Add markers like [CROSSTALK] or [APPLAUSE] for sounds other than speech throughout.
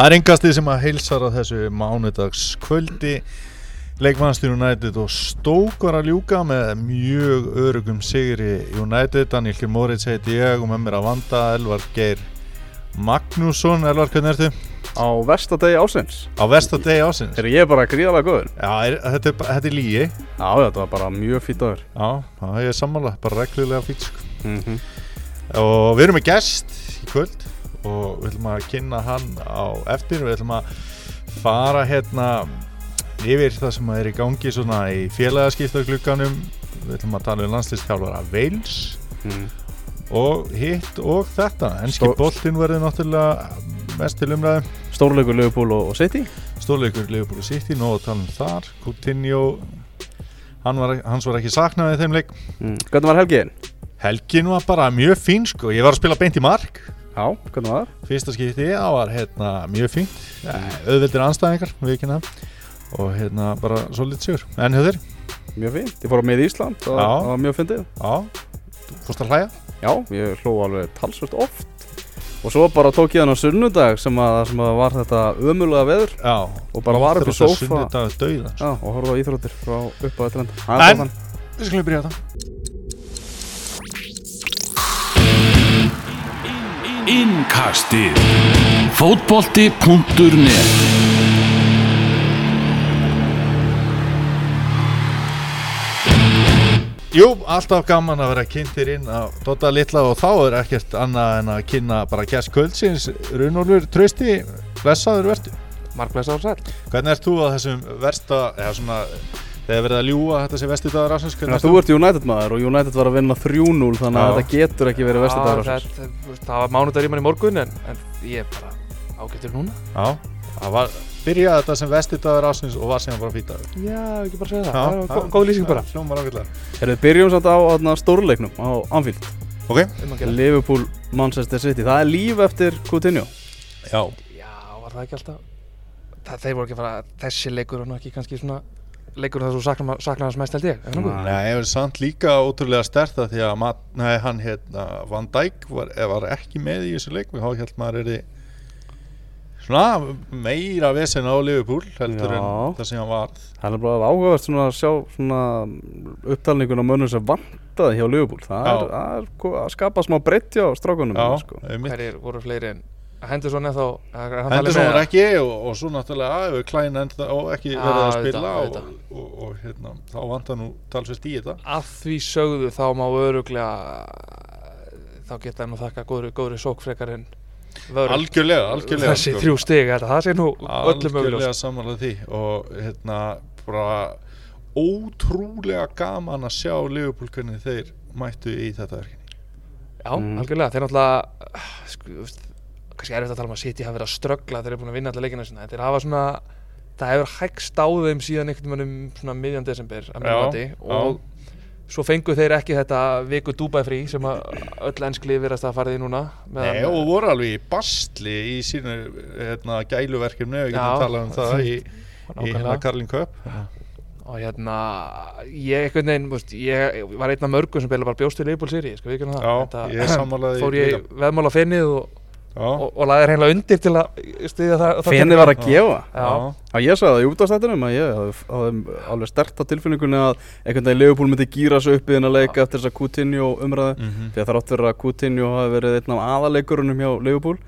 Það er engastið sem að heilsar á þessu mánudags kvöldi Leikmannstýr United og Stók var að ljúka með mjög örugum sigri. United Daniel. Moritz heiti ég og með mér að vanda Elvar Geir Magnússon. Elvar, hvernig ertu? Á vestadegi ásins Á vestadegi ásins Þegar ég er bara gríðalega góður. Já, er, þetta, er, þetta er lígi Já, þetta var bara mjög fýtt aður Já, það er sammála, bara reglulega fýtt sko. mm -hmm. og við erum með gest í kvöld og við ætlum að kynna hann á eftir. Við ætlum að fara hérna yfir það sem er í gangi svona í félagaskiptaglugganum. Við ætlum að tala um landslýstjálfara Veils mm. og hitt og þetta. Enski Stó- boltinn verður náttúrulega mest til umræðum Stórleikur Liverpool og, og City? Stórleikur Leopold City, nóg að tala um þar. Coutinho hann var, hans var ekki saknað í þeim leik. Mm. Hvernig var helgiðin? helgin var bara mjög fín sko. Ég var að spila beint í mark Já, hvernig var? Það? fyrsta skipti, það var hérna mjög fínt. Auðveldir anstæðingar, við ekki og hérna bara svo lit sigur. En hjá þér, Mjög fínt, ég fór á með Ísland og það var mjög fyndið. Já, þú fórst að hlæja? Já, ég hló alveg talsvert oft. Og svo bara tók ég hann á sunnudag sem að, sem að var þetta ömulega veður. Já, Og bara var upp í sófa. sunnudag döiðan Já, og horfði á íþróttir frá upp á þetta En- við skulum byrja þetta Innkastið. Fótbolti.net Jú, alltaf gaman að vera kynntir inn á Dota Litla og þá er ekkert annað en að kynna bara kjæst kvöldsins. Runólfur Trausti, blessaður vertu. Marklæsa á sæl Hvernig ert þú að þessum versta, eða svona þegar verið að ljúga þetta sé vesti dagar ásins Þannig að þú ert United maður og United var að vinna 3-0 þannig að þetta getur ekki verið versta dagur það, ásins. það, það var mánudagur í mann í morgun en, en ég er bara ágættur núna. Já, það var, byrjaði þetta sem vesti dagar ásins og var síðan bara fýtaður Já, ekki bara segja það, það var gó- góð lýsing bara. Hljómar ágætlega. Erum við byrjum samt á þarna stórleiknum á Anfield. Ok, um Liverpool, Manchester City. Það er líf eftir Coutinho. Já. Já, var það ekki alltaf? Það, Þeir voru ekki að fara, þessi leikur var nú ekki kannski svona leikur þar sem þú saknar, saknar hans mest held ég er það? Nei. Það er samt líka ótrúlega sterta því að mat, nei, hann hérna Van Dijk var, var ekki með í þessu leik við há held maður er svona meira vesen á Liverpool heldur Já. en það sem hann var Það er bara áhugavert svona að sjá svona upptalningun á mönnum sem vantaði hjá Liverpool Það er, Já. það er ko- að skapa smá breytt hjá strákunum Já, sko. einmitt. Hverjir voru fleiri en Henderson eða þá er talið Henderson það? ekki og, og svo náttúrulega Klein enda og ekki verið að spila og, auðvitað. og, og, hérna, þá vantar nú talsvist í þetta Að því sögðu þá má öruglega þá geta nú þakka góðri, góðri sók frekar en Algjörlega, algjörlega þessi sko. þrjú stig, þetta, það sé nú öllum algjörlega auðvitað samanlega því og hérna bara ótrúlega gaman að sjá Liverpool hvernig þeir mættu í þetta verkefni Já, Mm. algjörlega, þeir náttúrulega sko, kannski er þetta að tala um að City hafa verið að ströggla þeir eru búin að vinna allir leikina sinna þeir hafa svona, það hefur hægst á þeim síðan einhvern veginn um svona miðjan desember að mjög mati. og svo fengu þeir ekki þetta viku Dubai frí sem að öll ennskli verðast að fara í núna meðan- Nei, og voru alveg í bastli í sínu hérna, gæluverkefni við Já, getum talað um það í, [LAUGHS] í hérna Carling Cup. Og hérna ég einhvern veginn, veist, ég var einn af mörgum sem beila bara bjóst til Leopold Siri, það. Já, ég sammálaði fór ég veðmála fennið og, og, og laði hreinlega undir til að stiðja það, það Fenni var að gefa Já, ég sagði það í útastættinum að ég hafði- alveg stert á tilfinningunni að einhvern veginn Liverpool myndi gýra sig upp í þennan leik eftir þess að Coutinho umræði Mhm. því að þrátt fyrir að Coutinho hafi verið einn af aðaleikurunum hjá Liverpool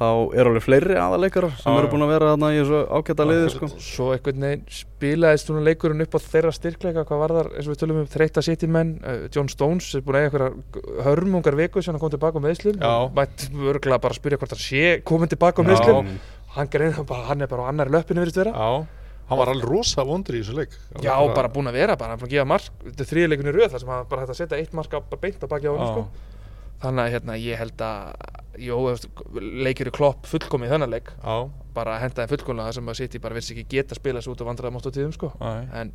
þá er alveg fleiri aðaleikarar sem Já, eru búin að vera þarna í þessu ágæta liði sko. svo einhvern veginn spilaðist svona leikurinn upp á þeirra styrkleika hvað var þar, eins og við tölum um þreytta City menn uh, John Stones er búin að eiga einhverjar hörmungar viku sem hann kom tilbaka á meðslum mætt örgulega bara að spyrja hvort hann sé komin tilbaka Já. meðslum hann, bara, hann er bara á annari löppinu virðist vera. Já, hann var alveg rosa vondur í þessu leik. Já, bara búin að vera, bara. Hann búin að gefa mark. Þetta er þriðleikunni röð þar sem hann bara hægt að setja eitt mark bara beint á baki á hann sko. þannig að hérna, ég held að jó, leikir í klopp fullkomi í þennan leik. Já, bara að henda þeim fullkomlega þar sem að City bara vissi ekki geta að spila sig út og vandræða mátt á tíðum sko. En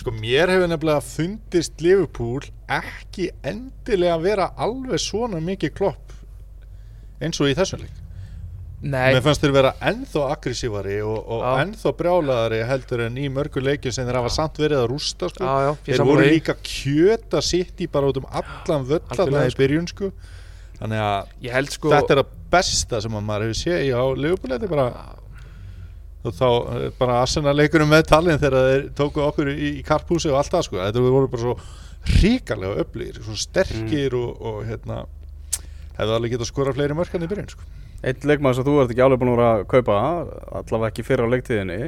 Sko mér hefur nefnilega fundist Liverpool ekki endilega vera alveg svona mikið klopp eins og í þessum leik nei, Mér fannst þeir vera ennþá aggressívari og, og Já. ennþá brjálaðari heldur en í mörgu leikjum sem þeir hafa samt verið að rústa sko. já, já, Þeir voru því. líka kjöta sitt í bara út um allan völl þarna Algjörlega, í byrjun sko. þannig að held sko þetta er að besta sem að maður hefur séð á er bara og þá er bara Arsenal leikurum með talin þegar þeir tóku okkur í, í karphúsi og allt það sko, þetta voru bara svo ríkarlega öflýr, svo sterkir og, og hérna hefðu alveg getað skora fleiri mörkan í byrjun sko. Eitt leikmaður sem þú ert ekki alveg búin að vera að kaupa allavega ekki fyrir á leiktíðinni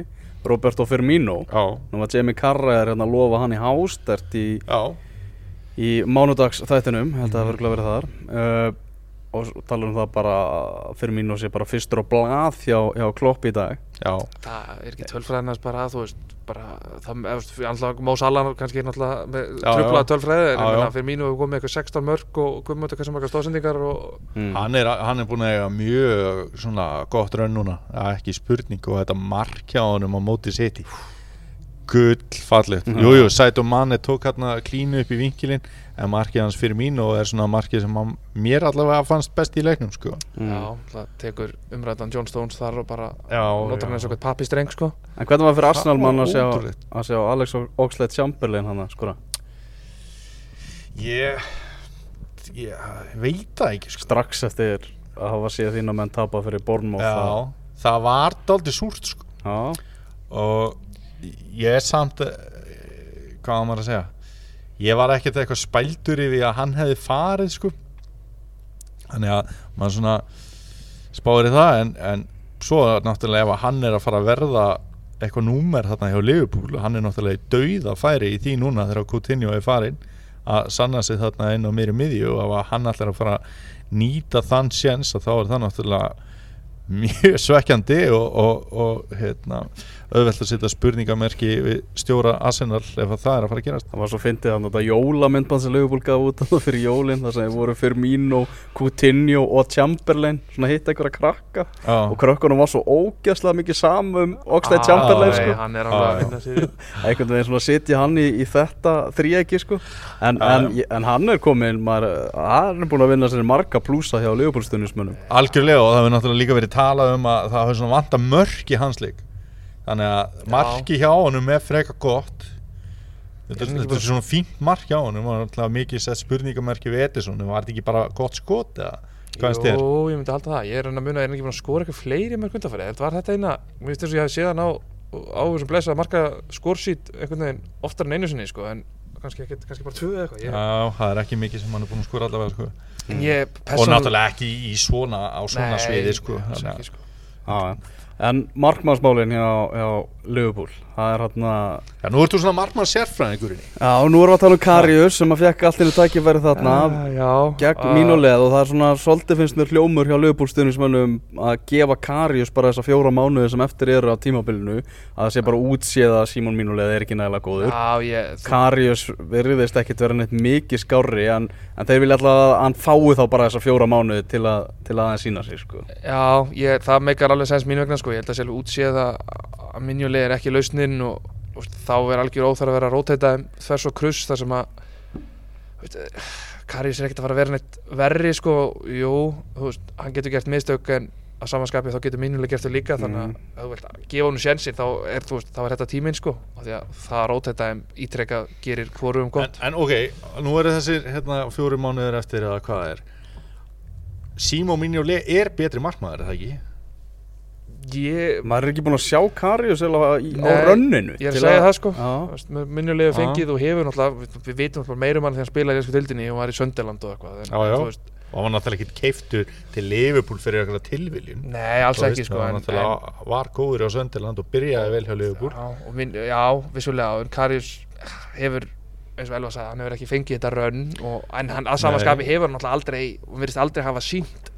Roberto Firmino. Já, Nú var Jamie Carragher hérna að lofa hann í hástert í, í mánudags þættinum held að það verður verið þar. Uh, og tala um það bara að Firmino sé bara fyrstur á blað hjá, hjá Klopp í dag. Já. Það er ekki tölfræðinast bara þú veist bara það, veist, alltaf Mó Salah kannski er náttúrulega með trublaða tölfræði en Já, já. fyrir mínu hefur komið eitthvað 16 mörg og komið eitthvað sem margar stóðsendingar og mm. hann, er, hann er búin að eiga mjög svona gott raun núna er ekki spurning og þetta mark hjá honum á móti seti gull fallegt, Já. jújú, Saito Mane tók hérna klínu upp í vinkilinn en markið hans fyrir mín og er svona markið sem hann, mér allavega fannst best í leiknum sko. Mm. já, það tekur umræðan John Stones þar og bara notar hann eins og eitthvað pappistreng sko En hvernig var fyrir Arsenal mann að sjá, að sjá Alex Oxlade Chamberlain hann að skora ég, ég veit það ekki sko. strax eftir að hafa séð þín að menn tapa fyrir Bournemouth já, það var daldið súrt sko. já, og ég er samt eh, hvað á maður að segja? Ég var ekkert eitthvað spældur yfir að hann hefði farið sko. Þannig að maður svona spáir í það en, en svo náttúrulega ef að hann er að fara að verða eitthvað númer þarna hjá Liverpool hann er náttúrulega í dauða færi í því núna þegar Coutinho er farin að sanna sig þarna inn á mér í miðju og að hann ætlar að fara að nýta þann sjens að þá er það náttúrulega mjög svekkjandi og, og, og hérna, auðvelt að setja spurningamerki við stjóra Arsenal ef að það er að fara að gerast. Það var svo fyndið hann þetta jólamyndband sem Liverpool gaf út þarna fyrir jólin þar sem þeir voru Firmino, Coutinho og Chamberlain svona hitt einhverja krakka. Já, og krökkunum var svo ógæslega mikið saman um Oxlade Ah, Chamberlain sko. hann er Ah, alveg já. að vinna sér einhvern veginn svona sitja hann í, í þetta þríæki sko. en, en, en hann er komin maður, hann er búin að vinna sér marga plúsa hjá Liverpool stundismönnum algjörlega og það hefur náttúrulega líka verið talað um að það þannig að marki hjá honum er freka gott þetta, Er þetta bara- er svona fínt mark hjá honum og náttúrulega mikið sett spurningamerki við Edison var þetta ekki bara gott skot eða hvað finnst þér? Jú, ég myndi halda það, ég er að muna, er hann ekki búin að skora eitthvað fleiri mörg undanfæri, þetta var þetta eina, mér finnst þess að ég hef séð hann á, á þessum blessa marka skorsít einhvern veginn oftar en einu sinni, sko, en kannski, ekki, kannski bara tvö eða eitthvað, ég, Já, það er ekki mikið sem hann er búin að skora allavega sko. en ég og persónulega- náttúrulega ekki í svona á svona Nei, sviði sko. að- ekki, sko. Já, en markmannsmálin hjá, hjá Liverpool. Það er hann að Já, nú ert þú svona margmann sérfræðingurinn Já, og nú erum við að tala um Karius sem að fekk allt innu tækifæri þarna. Ah, já, gegn ah, mínu leið og það er svona svolítið finnst mér hljómur hjá lögbúlstuðnismönnum að gefa Karius bara þessa fjóra mánuði sem eftir eru á tímabilinu að það sé bara útséð að Símon mínu leið er ekki nægilega góður. Já, ég, þú- Karius veriðist ekkit vera neitt mikið skárri en, en þeir vilja alltaf að hann fái þá bara þessa fjóra mánuði til að, til að hann sína sig sko. Já, ég, það meikar alveg sens mín vegna sko, ég held að sjálf útséð að, að minjuleg er ekki lausnin og, og þá er algjör óþar að vera að róteita þeim þvers og kruss þar sem að veit, Karius er ekkert að fara að vera neitt verri sko, jú, þú veist, hann getur gert mistök en að samanskapi þá getur minjuleg gert þau líka þannig að Mhm. ef þú vilt gefa honum sjensin þá er, veist, þá er þetta tíminn sko af því að það að róteita þeim ítrekka gerir hvorum en, gott en ok, nú eru þessir hérna, fjóri mánuðir eftir eða hvað er Simo Minjole er betri markmaður, er það ekki? Ég, maður er ekki búinn að sjá Karius í, á Nei, rönninu ég er að segja það sko. Minnulegu Já. fengið og hefur náttúrulega við, við vitum náttúrulega meira um hann þegar hann spilaði í einsku dildinni og var í Sönderland og eitthvað en, Já, já. þú veist, og hann var náttúrulega ekki keiftur til Liverpool fyrir eitthvað tilviljun. Nei, alls ekki veist, sko hann en, var góður á Sönderland og byrjaði vel hjá Liverpool. Já, og minn, já, vissulega en Karius hefur eins og Elva sagði, hann hefur ekki fengið þetta rönn og, en hann að samanskapi hefur hann náttúrulega aldrei og virðist aldrei hafa sínt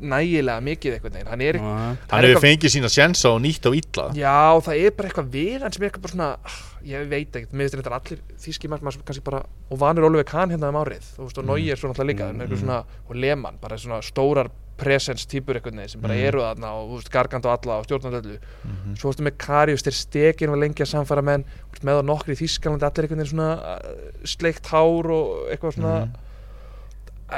nægilega mikið eitthvað neginn hann er ekki hann er hefur fengið sína sjensa og nýtt á illa Já, það er bara eitthvað við hann sem er eitthvað bara svona ah, ég veit ekkert, finnst þetta allir þýski markmann sem kannski bara, og vanur Oliver Kahn hérna um árið, þú veist, og Mm. Nói er svona alltaf líka, mm. eitthvað svona, og Lehmann bara svona stórar presence típur eitthvað neginn sem bara Mm. eru þarna og, þú veist, gargand og alla og stjórnand öllu, Mhm. svo ertu með Karius þeir stekin og lengi að samfara menn þú veist, með á nokkri í Þýskalandi, allir einhvern veginn svona sleikt hár og eitthvað svona.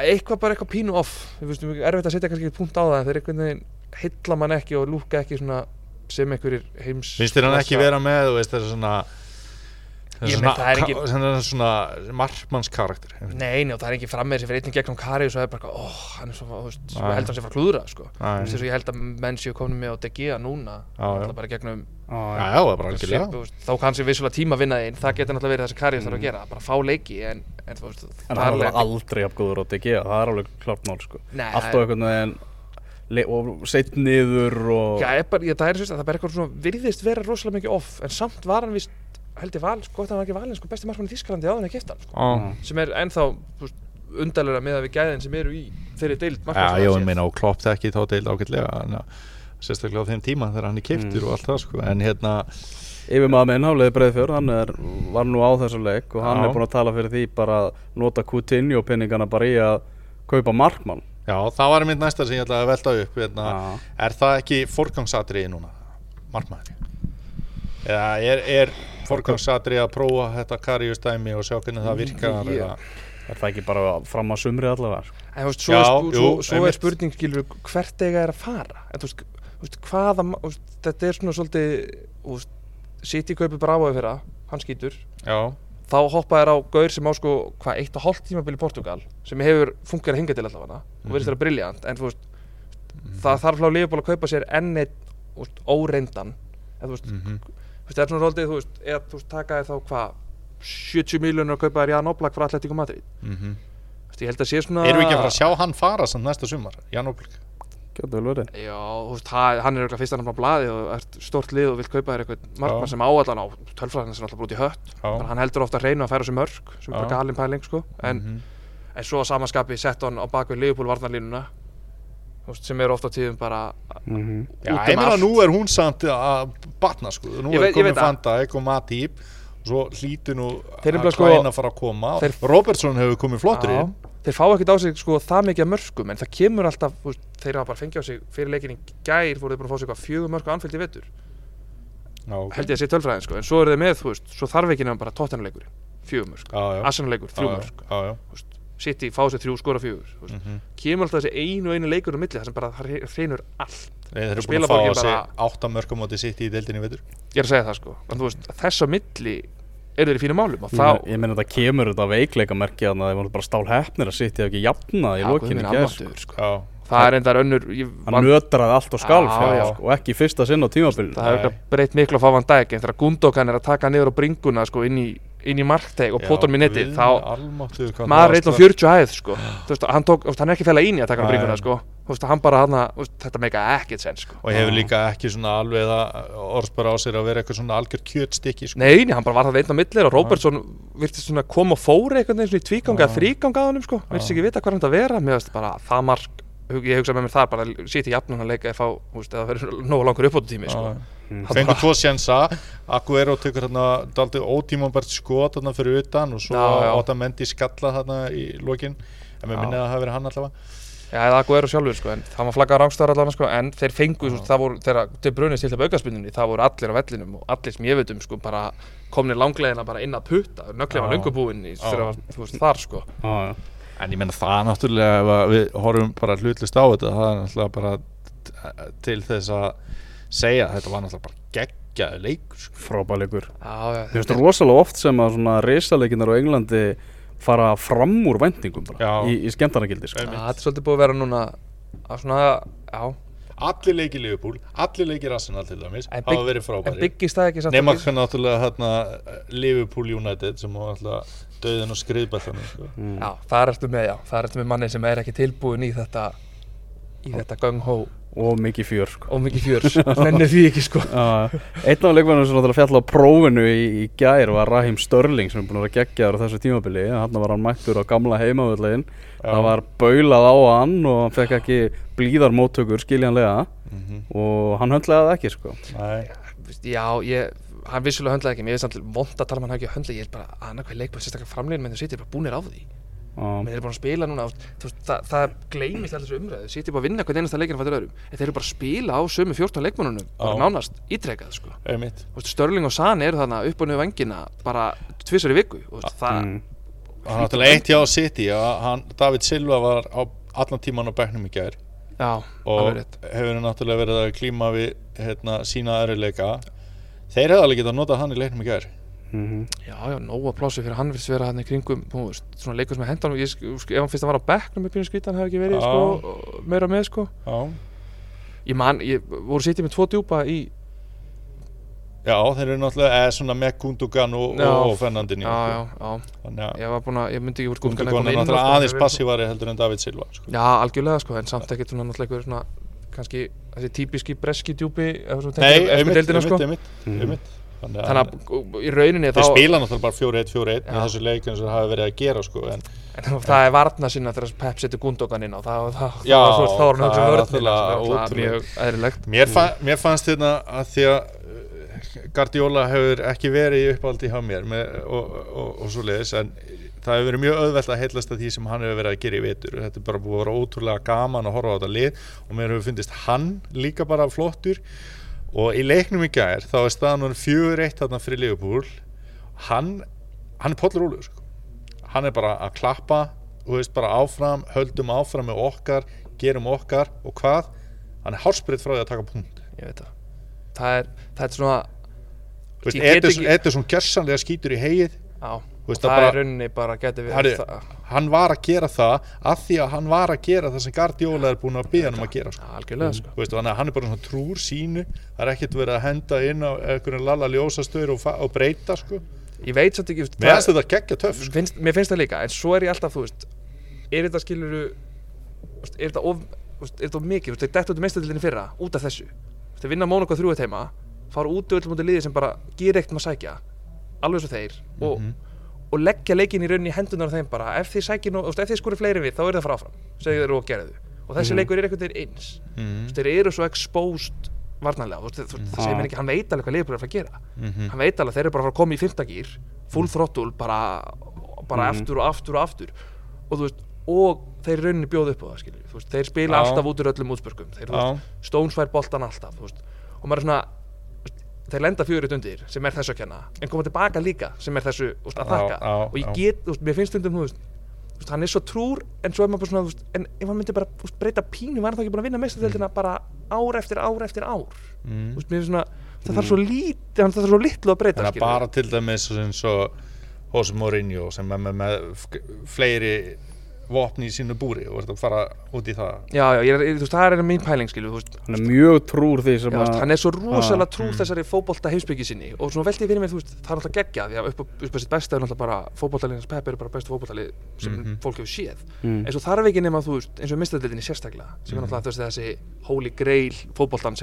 Eitthvað bara eitthvað pínu off. Erfitt að setja kannski ekki punkt á það þeir veginn hylla mann ekki og lúka ekki sem einhverjir heims finnst þér hann ekki vera með þú veist, þess svona Meina, það er engin- svona, svona markmannskarakter. Nei, nei, og það er ekki fram með þessi fyrir einnig gegnum Karius og það er bara, ó, hann er svo, þú veist, svo heldur hann sé frá klúðra, sko. Þess að ég held að menn séu komin með á De Gea núna já. alltaf bara gegnum Já, já, það er bara algjörlega. þá kannski vissulega tíma vinna einn það getur náttúrulega verið það sem Karius þarf að gera bara fá leiki en, en þú veist En hann er aldrei jafn góður á DG, það er alveg klart mál sko. Alltaf einhvern veginn le- og seitt niður og Já, er bara, ég, það er svo, það er eitthvað svona virðist vera rosalega mikið off en samt var hann vist held ég val, sko, það var ekki valinn sko, besti markmann í Þískalandi áður en að kipta hann sko, Já, sem er ennþá þú veist, undarlega með að við gæðin sem eru í þeirri deild Já, markmanns ég meina og klopp þekki þá deild ágætlega en, sérstaklega á þeim tíma þegar hann er keiptur og allt það sko en hérna Yfir maður minn, Hafleði Breiðfjörð, hann er, var nú á þessu leik og hann Já. er búinn að tala fyrir því bara að nota Coutinho pinningana bara í að kaupa markmann Já, það var mitt næsta sem ég ætlaði að velta upp hérna. Já. Er það ekki forgangsatriði núna? Markmaður Eða er, er forgangsatriði að prófa þetta karjustæmi og sjá hvernig það virkar Ég- eða- Er það ekki bara fram að sumri allavega? En þú veist, svo, Já, er, jú, svo, svo er spurning skilur hvert eiga er að fara? En þú veist, þú veist hvaða þetta er svona svolítið City kaupir Bravoði fyrra hann skýtur. Já, þá hoppaði þér á Gaur sem á sko hvað, eitt og hálft tímabil í Portugal sem hefur fungerað hingað til allavega og verðist vera briljant en þú veist það þarf hlá Leopold að kaupa sér enn eitt óreindan en þú veist, mhm, þú veist, er svolítið þú veist, eða þú veist, taka þér þá hvað 70 miljónur að kaupa þér Jan Oblak frá Atletico Madrid mhm. Þú veist, ég held að sé svona Erum við ekki að fara að sjá hann fara samt næsta sumar? Jan Óblík Gjötu vel verið Já, þú veist, ha- hann er auðvitað fyrst hann á blaði og er stort lið og vill kaupa þér eitthvað markmann sem áallan á tölfræðin sem er alltaf brútið hött Já. Bara hann heldur ofta að reyna að færa sér mörg sem er bara galin pæling sko en, Mhm. en svo að samanskapi sett hann á bakvið Liverpool varnarlínuna þú veist, sem er ofta á tíðum bara mm Já, út ég um meina allt. nú er hún samt að batna sko. Nú Ég er veit- ég veit að- Van Dijk og Matip og svo hlýtur nú Þeir eru að sko- klæna að fara að koma. þeir- Robertson hefur komið flottur Já, inn þeir fá ekkert á sig sko það mikið af mörgum en það kemur alltaf, þú veist, þeir hafa bara fengið á sig fyrir leikin í gær voru þeir búin að fá sig eitthvað fjögur mörg á anfylgdi vetur. Já, ok. held ég að sé tölfræðin sko en svo eru þeir með, þú veist, svo þarf ekki nefnum bara tóttanleikur fjögur mörg. Arsenal-leikur, þrjú Já, mörg Já, já þú veist, City fá sér þrjú skora fjögur veist. Mhm. kemur alltaf þessi einu einu leikur á milli þar sem bara það hreinur allt Þeir eru búin Spila að fá að bara- átta mörgum móti sitt í deildinni í vetur ég er að segja það sko en veist, þess á milli eru þeir í fínum málum og Ég, þá ég meina þetta kemur þetta veikleika merki að það voru bara stál hefnir að ekki jafnað í lokinu guð minn í almáttugur, sko. Já, það er endar önnur van, nötraði allt og skálf Já, já. sko, og ekki í fyrsta sinn á tímabil það hefur breytt miklu að fá Van Dijk en þegar Gundogan er að taka niður á bringuna sko inn í, inn í markteg og potar mér nettið þá maður er 1.40 hæð sko. Veist, hann, tók, veist, hann er ekki fæla íni að taka Nei. bringuna sko. Veist, hann bara hann þetta meika ekkert sen sko. Og hefur líka ekki svona alveg það orðspara á sér að vera eitthvað svona algjör kjötstykki sko. Nei, nei, hann bara var það einn á millir og Robertson virtist svona koma og fóra einhvern veginn svona í tvíganga eða þríganga á honum sko, virtist ekki vita hvað hann þetta vera. Mér veist bara það mark, ég hugsa með mér þar bara sýti jafnum hann leika veist, eða verður nógu langur uppbótu tími sko. Mm. Það Fengur tvo sjensa Aguero tekur hérna daldið ótímambært skot hérna fyrir utan og svo já. átta mendi skalla þarna í lokin en mér minni að það hafi verið hann allavega Já, eða Aguero sjálfur sko, en það var flaggað rángstöðar allan sko, en þeir fengu, veist, það voru, þegar De Bruyne stilt upp aukaspunninni, það voru allir á vellinum og allir sem ég veit um, sko, bara komnir langlegina bara inn að putta, nöglið var Já. löngubúinn í, Já. þegar, þú veist, þar, sko. Já, já. En ég menna það náttúrulega að við horfum bara hlutlist á þetta það er náttúrulega bara til þess að segja að þetta var náttúrulega bara geggjaði leikur sko. frábæleikur Já, já, Mér finnst það rosalega oft sem að svona reysalekinar á Englandi fara fram úr væntingum bara í, í skemmtarnagildi sko. Já, þetta er svolítið búið að vera núna að svona, já, Allir leikir Liverpool, allir leikir Arsenal til dæmis En hafa verið en frábæri byggist það ekki samt Nefna að- hvernig náttúrulega hérna, Liverpool United sem var náttúrulega döðin og skriðbættanum sko. Já, það ertu með, já, það ertu með manni sem er ekki tilbúin í þetta, í þetta gung-hó og mikið fjör sko. og mikið fjörs, nennir því ekki, sko. Já, Einn af leikmennum sem náttúrulega fjall á prófinu í, í gær var Raheem Störling sem er búin að vera geggjaður á þessu tímabili hann var hann mættur á gamla heimavöldlegin það var baulað á hann og hann fekk ekki blíðar móttökur skiljanlega Mhm. og hann höndlaði það ekki sko. Nei, Já, ég, hann vissulega höndlaði ekki, mér er samt vond að tala um hann ekki höndlaði, ég er bara, annað hvað leikbæð, sérstaklega framlegin með þau sittir bara búnir á því. Já, Menn eru bara að spila núna, veist, það, það gleymist alltaf þessu umræðu, sittir bara að vinna hvern einasta leikinn fættir öðrum, en þeir eru bara að spila á sömu 14 leikmannunum, bara nánast ítrekað, sko. Störling og Sani eru þarna upp og niður vangina bara tvisar í viku, og það, mm, og hann náttúrulega eitt hjá City David Silva var á allan tíman á bekknum í gær. Já, og hefur náttúrulega verið að klíma við hérna, sína erfiðleika. Þeir hefði alveg getað notað hann í leiknum í gær Mhm. Já, já, nóga plássi fyrir hann virðist vera hann í kringum þú veist, svona leikur sem hendan ég, sk- sk- ef hann fyrst að var á bekknum með pínu skrítan hefði ekki verið Já. sko, meira með sko Já, ég man, ég voru sitið með tvo djúpa í já þeir eru náttúrulega eða svona með Gundogan og, Já. og Fernandinho já, já, já, Þannig að ég var búin að, ég myndi ekki voru Gundogan er náttúrulega aðeins passívari heldur en David Silva sko. Já, algjörlega sko, en samt ekkert svona náttúrulega kannski þessi típiski breski djúpi Nei, einmitt, einmitt, sko. einmitt, Mhm. einmitt Þannig Þannig að í rauninni Þeir spila náttúrulega bara 4-1-4-1 í Já. þessu leik eins og það hafi verið að gera sko, en en það er varna sinna þegar Pep setur Gundogan inn á það, það, Já, það, það, það er hann að það er hugsa vörnina náttúrulega sem ótrúlegt. mjög eðlilegt mér, fa mér fannst þetta að því að uh, Guardiola hefur ekki verið í uppáldi hjá mér með, og, og, og svo leiðis en það hefur verið mjög auðvelt að heillast að því sem hann hefur verið að gera í vetur þetta er bara búið að vera ótrúlega gaman að horfa á þetta lið og mér hefur fundist hann líka bara flottur og í leiknum í gær þá er staðan hann fjögur eitt þarna fyrir Liverpool. Hann, hann er pollur ólegur sko. hann er bara að klappa og veist bara áfram, höldum áfram með okkar, gerum okkar og hvað, hann er hálsbreytt frá því að taka punkt. Ég veit það. Það er, það er svona Ederson, ekki- Ederson gersanlega skýtur í heið Þú veist, það, það bara- er rauninni bara geti við Herri, það, hann var að gera það af því að hann var að gera það sem Guardiola er búin að byggja hann um að gera sko. Algjörlega sko. Þú veist, hann er bara svona trúr sínu. Það er ekkert verið að henda inn á einhvern lalla ljósastöður og, og breyta sko. Ég veit samt ekki, mér finnst þetta geggja töff sko. finnst, mér finnst það líka, en svo er ég alltaf, veist er þetta skiluru er þetta of, er þetta of mikið? Þú veist, þeir dættu út meistadildinni fyrra, út af þessu. Þeir vinna Mónaco þrjú eitt heima fara út öll mútið liði sem bara og, Mhm. leggja leikin í rauninni hendunar á þeim bara ef þið þið skori fleiri við þá er það fara áfram, segja þeir og gerðu og þessi Mhm. leikur er einhvern veginn eins Mhm. Veist, þeir eru svo exposed veist, það segir mér ekki hann veit alveg hvað liðbúr er að gera Mhm. hann veit alveg þeir eru bara að koma í fymtagýr full throttle, bara, bara Mhm. aftur og aftur og aftur og þú veist, og þeir rauninni bjóða upp á það veist, þeir spila Já. alltaf út úr öllum útspörkum, Stones fær boltan alltaf, og maður er svona þeir lenda fjögur undir sem er þessu að kenna en koma tilbaka líka sem er þessu veist, að þakka. Já, og ég get, veist, mér finnst stundum veist, hann er svo trúr en svo er maður bara svona, en ef hann myndi bara breyta pínu, var hann þá ekki búin að vinna meistadeldina bara ár eftir ár eftir ár? Er svona, það þarf svo lítið það þarf svo litlu að breyta bara til dæmis eins og Jose Mourinho sem er með, með fleiri vopni í sínu búri og verður að fara út í það já, já, ég, er- þú veist, það er mín pæling skilju, Hann er mjög trúr því sem Já, að hann er svo rosalega trúr mm. þessari fótbolta heimsbyggi sinni og svona velti ég fyrir mér, þú veist, það er náttúrulega geggja því að upp upp á sitt besta er náttúrulega bara fótboltalið Pep er bara bestu fótboltalið sem Mhm. fólk hefur séð Mm. eins og þarf ekki nema, þú veist, eins og mistadeldinni sérstaklega sem er Mhm. veist, þessi holy grail fótboltans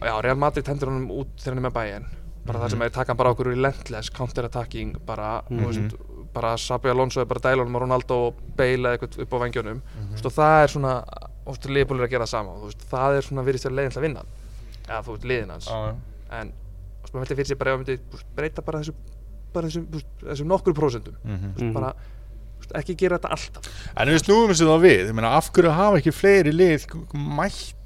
Já, Real Madrid hendur hann út þegar hann er með bæinn bara það sem er taka hann bara okkur relentless counter-attacking bara, mm Mhm. veist, bara Sabi Alonso er bara að dæla honum og Ronaldo og Bale eitthvað upp á vengjunum mm og það er svona, veist, liðbúlir að gera það sama og, það er svona virðist vera leiðin til að vinna. Eða þú veist, liðin hans. Já, en þú veist, maður veldi fyrir sig bara ef maður myndi breyta bara þessu bara þessum, þú veist, þessum nokkur prósentum. Mhm. Mhm. bara, ekki gera þetta alltaf. En við snúum þessu þá við, ég meina af hverju hafa ekki fleiri lið mætt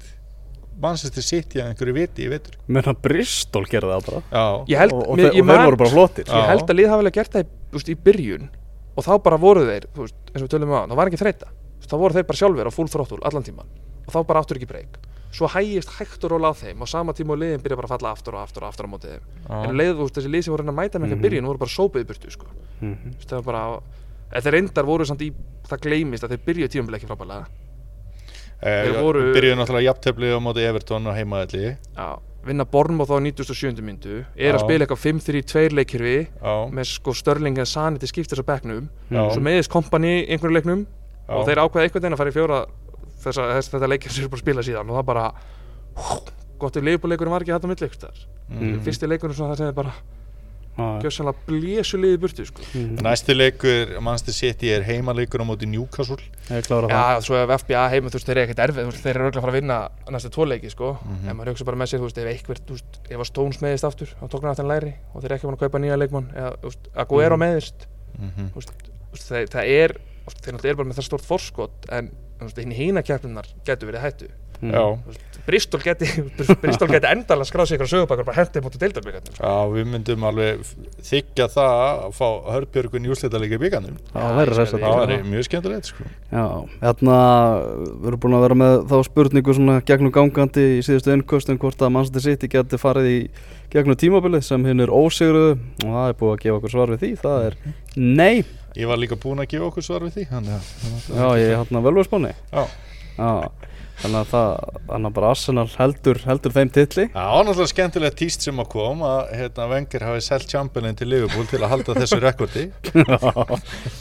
Manchester City að einhverju viti í vetur. Menn að Bristol gerði það bara? Held, og, og, mér- og þeir man- voru bara flottir. ég held að lið hafa alveg gert það í, veist, í byrjun. Og þá bara voru þeir, veist, eins og við tölum um á þá var ekki þreita, þá voru þeir bara sjálfur á full throttle allan tíman og þá bara áttur ekki breyk svo hægist hægt og róla á þeim. Og sama tíma og liðin byrja bara að falla aftur og aftur og aftur á móti þeim. En um leið, þú veist, þessi lið sem voru að að mæta með ekki Mhm. að byrjun voru bara sópið í burtu, sko. Mhm. Það bara, eða þeir reyndar voru samt í, það gleymist að þeir byrjuðu tímabili ekki frábælega Þeir voru- byrjuðu náttúrulega jafntefli á móti Everton og heimaðalli Já, vinna Bornmoth á 97. myndu er að spila eitthvað 5-3-2 leikirfi Já, með sko Störling eða Sani til skiptis á bekknum Já. svo meðist kompani einhverju leiknum Já. og þeir ákveða einhvern veginn að fara í fjóra þessa, þess, þetta leikir sem eru bara að spila síðan og það bara gott ef leifbúleikurinn var ekki hægt á milli. Mhm. fyrsti leikurinn svona það sem er bara gjössanlega blésu liði burtu sko. mhm. næsti leikur Manchester City er heimaleikur á móti Newcastle ég klára það Já, svo ef FBA heima, þú veist, þeir eru ekkert erfið, þú veist, þeir eru örugglega að fara að vinna næstu tvo leiki, sko, Mhm. en maður hugsa bara með sér, þú veist, ef eitthvað, þú veist, ef að Stones meðist aftur, þá tók hann aftur hann læri og þeir eru ekki búin að kaupa nýja leikmann, eða, þú veist, Aguero meðist, Mhm. það, er, þeir náttúrulega eru bara með það stort forskot, en, hinn hína keppninar getur verið hættu, Já, Bristol geti, Bristol geti endalega skráð sig ykkur sögubakar bara hendið mútið deildarbyggjarnir já, við myndum alveg þykja það að fá hörpjörgun í úrslitaðleika bygganum Það verður þess Það að væri mjög skemmtilegt sko. Já, hérna við erum búin að vera með þá spurningu svona gegnum gangandi í síðustu innkostum hvort að Manchester City geti farið í gegnum tímabilið sem hinn er ósigruðu og það er búið að gefa okkur svar við því. Það er nei, Ég var líka búinn að gefa okkur svar við því þannig að- já ég er hérna vel við spáni Já. Já, þannig að það þannig að bara Arsenal heldur, heldur þeim Það var náttúrulega skemmtilegt tíst sem að kom að hérna, Wenger hafi selt Chamberlain til Liverpool til að halda þessu rekordi. [LAUGHS] Já,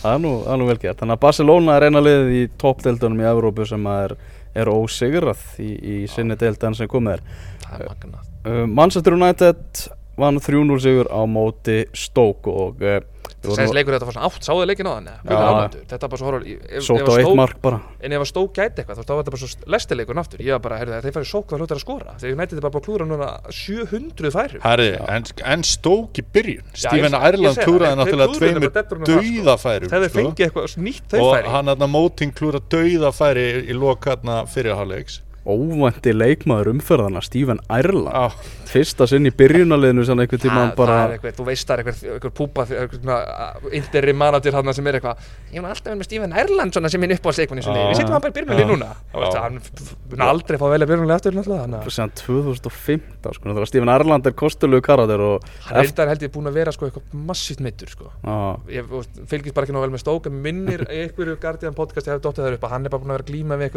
það er nú, nú vel gert. Þannig að Barcelona er eina liðið í toppdeildunum í Evrópu sem er, er ósigrað í, í sinni deild enn sem komið er. Það er magnað. Uh, Manchester United vann 3-0 sigur á móti Stoke og uh, Sæns leikur þetta var svona átt, sáðu leikin á þann Þetta var bara svo horfður ef- ef sótt á eitt mark bara. En ef að stók gæti eitthvað, þá var þetta bara svo lestileikur aftur. Ég var bara, heyrðu, þeir farið sók þá hljóttir að skora? Þegar United er bara búin að klúra núna 700 færum. Herri, en, en stók í byrjun. Segi það, klúraði náttúrulega tveimur það, dauðafærum Þegar þeir sko. fengið eitthvað nýtt þau og færi. hann hann móting klúra dauðafæri í lok fyrirháleiks óvænti leikmaður umferðana Stephen Ireland Já, fyrsta sinn í byrjunaliðinu sem einhvern tíma Það- bara það er eitthvað, þú veist það er eitthvað, eitthvað púpa Interi manager hann sem er eitthvað Ég mun alltaf með Stephen Erland svona sem minn upp á svo liði. Við setjum hann bara í byrjunalið Já. núna. Já. Hann mun aldrei fá að velja byrjunalið aftur sem 2015 sko, Stephen Ireland er kostulegu karakter og Hann er reyndar held ég búin að vera sko eitthvað massíft meittur sko. Ég fylgist bara ekki ná vel með stók minnir [LAUGHS] einhverju Guardian podcast ég hef dottið þar upp hann er bara búin að vera glíma við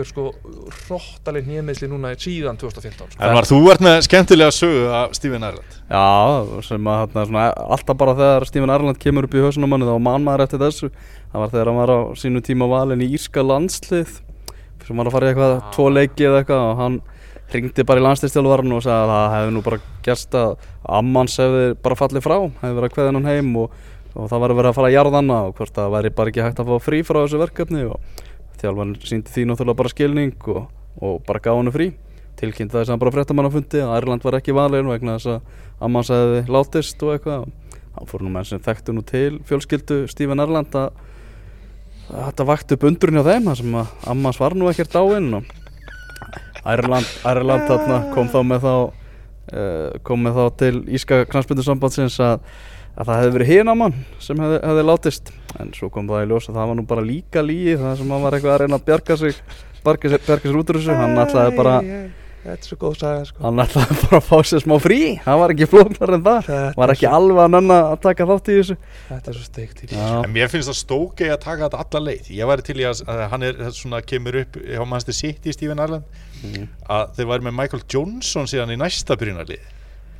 nýjameðsli núna síðan 2015 sko. en var þú ert með skemmtilega sögu af Stephen Ireland Já, sem að þarna, svona, alltaf bara þegar Stephen Ireland kemur upp í hausunum manni þá man maður eftir þessu það var þegar hann var á sínu tíma valin í Írska landslið sem var að fara í eitthvað, Ah. tvo leiki eða eitthvað og hann ringdi bara í landslistjálfarn og sagði að það hefði nú bara gerst að ammans hefði bara fallið frá hefði verið að kveða hann heim og, og það var verið að fara að jarðanna og hvort það væri bara ekki hægt að fá frí frá þessu verkefni og þjálfarn síndi því náttúrulega bara skilning og, og bara gaf hann frí. Tilkynnt það sem bara fréttamann á fundi að Ærland var ekki valin vegna þess að Ammans hefði látist og eitthvað. Hann fór nú menn sem þekktu nú til fjölskyldu Stephen Ærland að að þetta vakti upp undrun hjá þeim þar sem að Ammans var nú ekkert dáinn og Ærland, Ærland kom þá með þá uh, kom með þá til Íska knastbyndusambandsins að að það hefði verið hinn Amman sem hefði, hefði látist. En svo kom það í ljós að það var nú bara líka líi það sem hann var eitthvað að reyna að bjarga sig bjarga sér, bjarga sér út úr þessu. Hann ætlaði bara Þetta er svo góð saga sko. Hann ætlaði bara að fá sér smá frí. Það var ekki flóknar en það. Þetta var ekki alveg að nenna að taka þátt í þessu. Þetta er svo steikt í já, En mér finnst það stókei að taka þetta alla leið. Ég væri til í að, að hann er svona kemur upp hjá Manchester City Stephen Ireland. Mhm. að þeir væri með Michael Johnson síðan í næsta byrjunarlið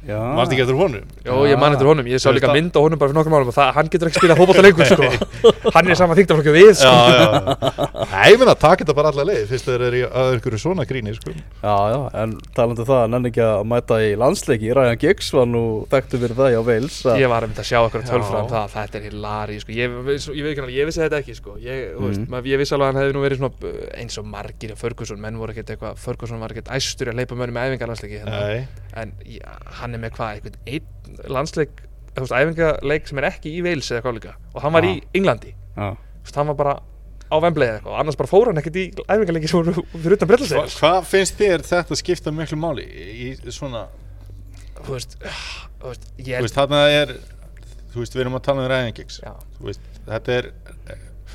já. Manst ekki eftir honum? Jó, ég man eftir honum, ég sá líka mynd á honum bara fyrir nokkrum árum og það, hann getur ekki spilað fótbolta lengur sko [LAUGHS] Hann er saman þýgt af við sko Já, já [LAUGHS] Nei, ég meina, taka þetta bara alla leið Fyrst þeir eru í að einhverju svona gríni sko. já, já, en talandi um það hann nenni ekki að mæta í landsleiki Ryan Giggs var nú þekktu fyrir það hjá Wales að- Ég var að mynda að sjá tölfræðum Já. það, þetta er hilari sko. ég, ég, vissi þetta ekki sko. ég, mm. ég vissi alveg að hann hefði nú verið svona, eins og margir Ferguson, menn voru ekkert eitthvað Ferguson var ekkert æstur að leipa mönnum með æfingarlandsleiki er með hvað, einhvern einn landsleik, þú veist, æfingarleik sem er ekki í Wales eða hvað líka. Og hann var Já. í Englandi, þú veist, hann var bara á Wembley eða eitthvað. Annars bara fór hann ekkert í æfingarleiki sem voru fyrir utan Hva, brellasegir Hvað finnst þér þetta skipta miklu máli í, svona þú veist, þú veist, ég Þú held veist, þarna er Þú veist, við erum að tala um já, Þú veist, þetta er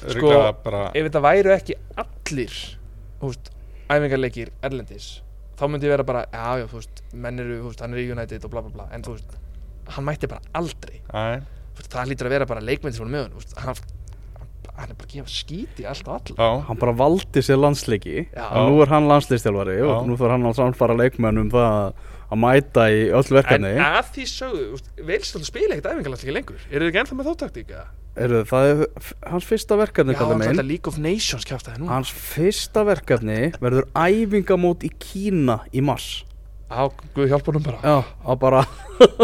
Sko, Örgulega bara ef þetta væru ekki allir þú veist, æfingarleikir erlendis þá myndi ég vera bara, já já, þú veist menn eru, þú veist, hann er í United og bla bla bla en þú veist, hann mætti bara aldrei Æ, þú veist, það lítur að vera bara leikmenn sem voru með hann, þú veist, hann, hann er bara að gefa skíti allt og alla Já, hann bara valdi sér landsleiki Já. og nú er hann landslistjálfari Já. og nú þarf hann að samfara leikmenn um það að- að mæta í öll en verkefni að því sögðu, Velstöld spila ekkert æfingarlandsleiki lengur. Eru þið ekki ennþá með þá taktíka? Heyrðu, það er hans fyrsta verkefni Já, hann þetta League of Nations kjáft það nú hans fyrsta verkefni verður æfingamót í Kína í mars. Á, Guð hjálp honum bara. Já, á bara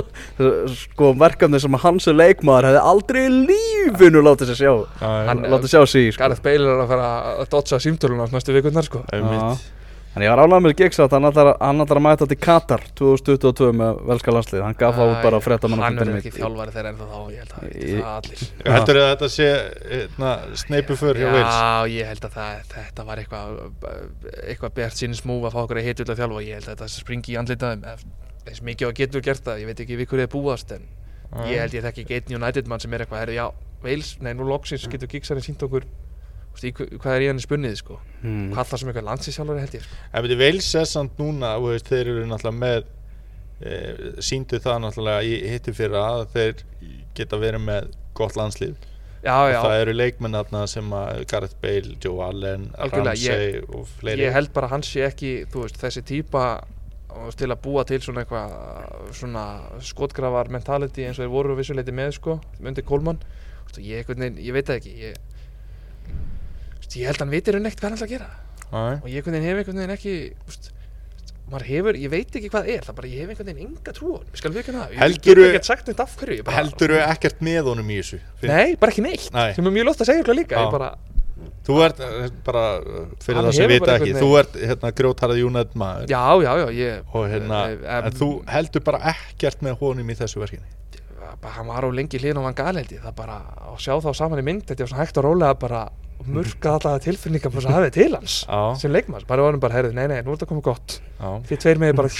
[LAUGHS] sko verkefni sem hans er leikmaður hefði aldrei í lífinu látið sér sjá. Hann Hann- látið sjá sig í, sko. Gareth Bale er að fara að dodsa símtöluna næstu vikurnar sko. Er mitt En ég var ánægð með Giggs að hann ætlar, hann að mæta til Katar 2022 með velska landslið Hann gaf það út bara að frétta mann Hann verður ekki þjálfari þeirra ennþá þá Ég held að það það allir. [LAUGHS] Heldur að þetta sé hérna, sneipu för hjá Wales? Já, ég held að það, þetta var eitthvað eitthvað bert sínis múf að fá okkur að hitu að þjálfa. Og ég held að þetta springi í andlitaðum eins mikið og getur gert það, ég veit ekki við hverju þið búast en ég held ég þekki ekki einn United mann sem er eitthvað, herri, já, Wales, nei, nú loksins getur Giggsarinn sínt okkur hvað er í hann spunnið, sko? Mm. hvað það sem eitthvað landsísjálfari held ég, sko? En er samt núna, veist, þeir eru náttúrulega með e, síndu það náttúrulega í hitti fyrir að þeir geta verið með gott landslið. Já, já, og það eru leikmenn þarna sem að Gareth Bale, Joe Allen, Algjörlega, Ramsey og fleiri. ég held bara að hann sé ekki veist, þessi veist, til að búa til svona eitthvað svona skotgrafar mentality eins og þeir voru vissuleiti með sko, undir veist, ég, ég veit það ekki ég, veist, ég held að hann vitir hann ekkert hvað hann ætlar að gera. Æ, og ég hef einhvern veginn ekki veist, maður hefur, ég veit ekki hvað er það bara ég hef einhvern veginn enga trú á hann, ég skal við það ég Heldurðu- get ekkert sagt neitt af hverju ég Heldur þú ekkert með honum í þessu? Finn- Nei, bara ekki neitt, Nei. sem er mjög lótt að segja líka ég Þú ert eh, bara, fyrir það sem vita ekki, þú ert hérna grjótarað United maður. Já, já, já ég, og hérna, eh, en þú heldur bara ekkert með honum í þessu verkefni? bara, hann var á lengi hlýðin á hann galeldi það bara að sjá þá saman í mynd þetta er svona hægt og rólega bara murka alltaf [LAUGHS] tilfinningar bara að hafa til hans sem leikmanns, bara var hann bara, heyrðu, nei, nei, nú er þetta komið gott. Því tveir með bara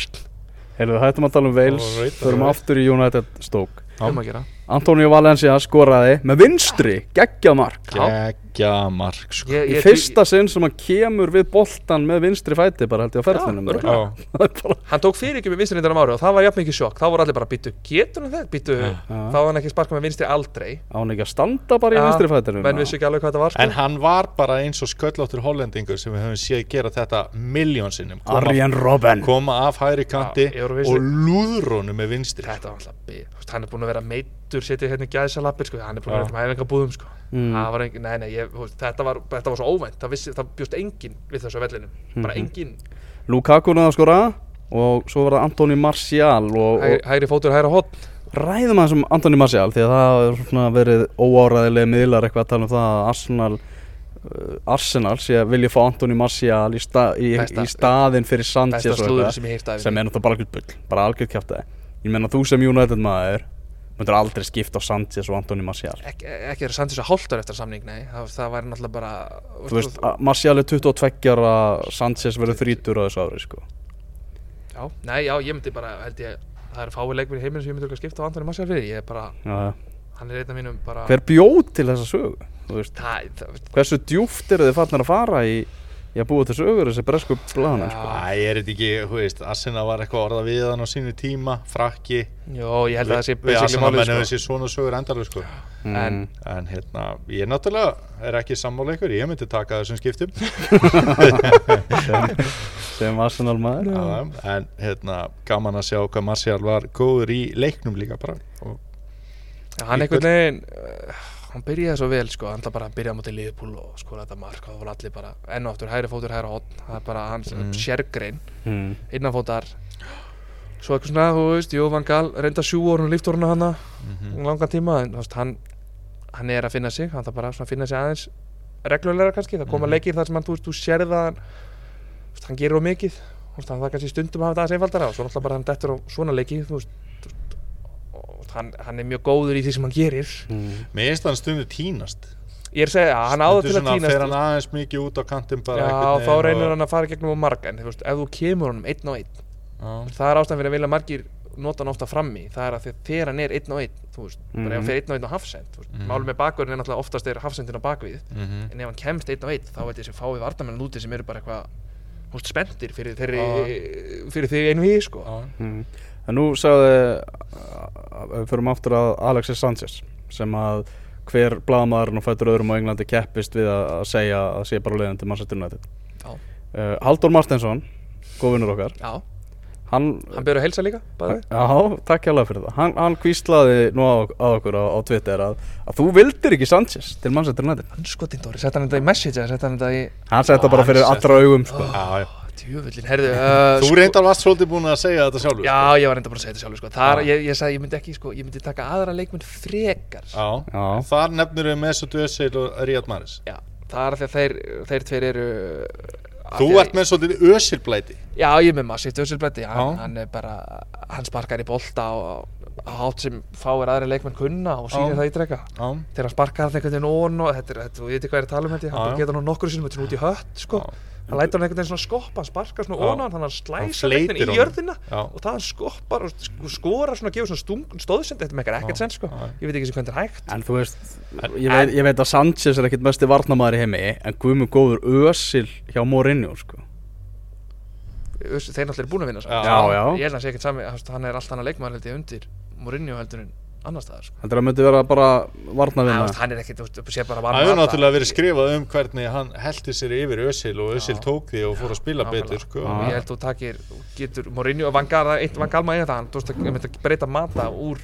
Heyrðu, hættum að tala um Wales, förum aftur í United Stoke. Að gera Antonio Valencia skoraði með vinstri, geggjað mark. Geggja mark sko. ég, Í ég, fyrsta sinn sem hann kemur við boltan með vinstri fæti bara held ég á ferðinum [LAUGHS] Það er hann tók fyrir ekki með vinstri nýttan um ári og það var jafn mikið sjokk, þá voru allir bara býtu, getur hann það, býtu þá var hann ekki sparkað með vinstri aldrei? Á hann ekki að standa bara í Já, vinstri fætinu menn vissu ekki alveg hvað þetta var sko. En hann var bara eins og sköllóttur hollendingur sem við höfum séð gera þetta miljónsinnum koma, Arjen Robben. koma af hægri kanti Já, Eurovision. og lúðrónu með vinstri er meittur setið hérna í gæðsalappir, sko, hann er vera með búðum, sko. Mm. það var engin, nei, nei, ég, þetta, var, þetta var svo óvænt. Það, vissi, það bjóst enginn við þessu á vellinum. Bara Mhm. enginn, Lukaku náða að skora og svo var það Antoni Martial og, hægri, og hægri fótur, hægri hotn ræðum aðeins um Antoni Martial því að það er svona verið óáræðilega miðlar eitthvað að tala um það að Arsenal uh, Arsenal sé að vilja fá Antoni Martial í, sta, í, Besta- í staðinn fyrir Sanchez besta og slúður eitthvað, sem ég heyrst af sem er náttúrulega bara algjörð bull bara algjörð kjátt ég meina þú sem United maður myndir aldrei skipta á Sanchez og Antoni Martial? Ekki, ekki er Sanchez að hálftar eftir samning, nei. Það, það væri náttúrulega bara þú veist, að Martial er 22 ára Sanchez verður 30 á þessu ári sko. já, nei, já, ég myndi bara, held ég það eru fáið leikmir í heiminu sem ég myndi örugglega skipta á Antoni Marcial fyrir, ég er bara, Já, hann er einn af mínum bara hver bjóð til þessa sögu Þú veist, það, það, hversu djúft eru þið fannir að fara í, í að búa til sögur þessi bresku blaðan sko. Æ, er þetta ekki, þú veist, Assina var eitthvað orða við hann á sínu tíma, frakki jó, ég held að það sé basically Assina málið, menn hefur sko. sér svona sögur endalega sko Mm. en- En hérna, ég náttúrulega er ekki sammála ykkur, ég myndi taka þessum skiptum sem, [LAUGHS] sem Arsenal maður Já, En hérna, gaman að sjá hvað Marcial var góður í leiknum líka bara og, Já, hann einhvern veginn uh, hann byrjaði svo vel sko, hann bara að byrja á móti liðpúl og skora þetta mark. Og það var allir bara enn og aftur hægri fótur, hægri hotn það er bara hans Mm. sérgrein. Mm. innanfótar. Svo eitthvað svona, þú veist, Jó Van Gaal reynda sjúorun og líftóruna hana. Mm langan tíma, en veist, hann hann er að finna sig, hann þarf bara að finna sig aðeins reglulega kannski, það koma Mhm. leikir þar sem hann, þú veist, þú sérð að hann, þú veist, hann gerir á mikið. Hann það kannski stundum að hafa þetta aðeins einfaldara. Og svo náttúrulega bara hann dettur á svona leiki þú veist, hann, hann er mjög góður í því sem hann gerir Mm. Finnst hann stundu tínast ég er að segja, já, hann áður til að týnast fer hann aðeins mikið út á bara já, þá reynir og- hann að fara gegnum á marga en þú veist, ef þú kemur honum einn og einn Já. það er ástæðan fyrir að vilja margir nota hann ofta frammi það er að þegar hann er einn og einn þú veist, bara ef hann Mhm. fer einn og einn á hafsend þú veist, Mhm. málum með bakverðin er náttúrulega oftast er hafsendin á bakvið Mhm. en ef hann kemst einn og einn þá veit ég sem fáið varnamenn úti sem eru bara eitthvað þú veist, spenntir fyrir, þeirri, fyrir því einu við sko. Já. En nú sagði að við förum aftur að Alexis Sanchez sem að hver blaðamaðurinn og fætur öðrum á Englandi keppist við að, að segja að sé bara leiðin til Manchester United Já. uh, Haldur Martinsson, góðvinnur okkar já, hann, hann byrður að helsa líka bara. já, takk hjá fyrir það hann, hann kvíslaði nú á, á okkur á, á Twitter að, að þú vildir ekki Sanchez til Manchester United hann skotinn Dóri, sett hann þetta í message sett hann þetta í hann setta bara hann fyrir allra augum sko. Já, já. Djúvöldin, herðu uh, Þú reyndar varst svolítið búin að segja þetta sjálfur já, sko. ég var reynda bara að segja þetta sjálfur sko. Þar, ég, ég sagði, ég myndi ekki, sko, ég myndi taka aðra leikmenn frekar Já. Já. Þar nefnir við Mesut Özil og Riyad Mahrez Já, það er af því að þeir, þeir tveir eru Þú ert með svolítið ösilblæti Já, ég er með massíft Össilbretti, hann, hann er bara, hann sparkar í bolta og á hátt sem fáir aðri leikmenn kunna og sýnir Já. það ítrekka. Já, Þegar hann sparkar hann einhvern veginn ón og þetta er, þetta, er um þetta, já. geta hann nokkur sinnum, þetta Hann lætur hann einhvern veginn svona skoppa, hann sparkar svona Já. ón á hann, þannig að hann Hann slæsar einhvern veginn í jörðina Já. og það hann skoppar og sk- skorar svona, gefur svona stung, stóðsend, þetta meikar ekkert Já. sens, sko. Já. Ég veit ekki sem hvernig þetta er hægt. En þú veist, ég veit, ég veit að Sanchez er ekkit mesti varnamaður í heimi En Guðmund góður ösil hjá Mourinho sko. Þeir náttúrulega er búin að vinna, sko. Já. Ég held að hann sé ekkert sami, hann er allt annað leikmaður held ég undir Mourinho heldur en annar staðar, sko. Þetta myndi vera bara Já, varnavinna hann er ekkert, þú sé bara Það hefur náttúrulega verið skrifað um hvernig hann heldi sér yfir Ösil og Ösil Já. tók því og fór að spila Nákvæmlega. betur sko. og ég held þú takir getur Mourinho og Van Gaal eitt Van Gaal maður það hann þú veist að, einmitt að breyta mata úr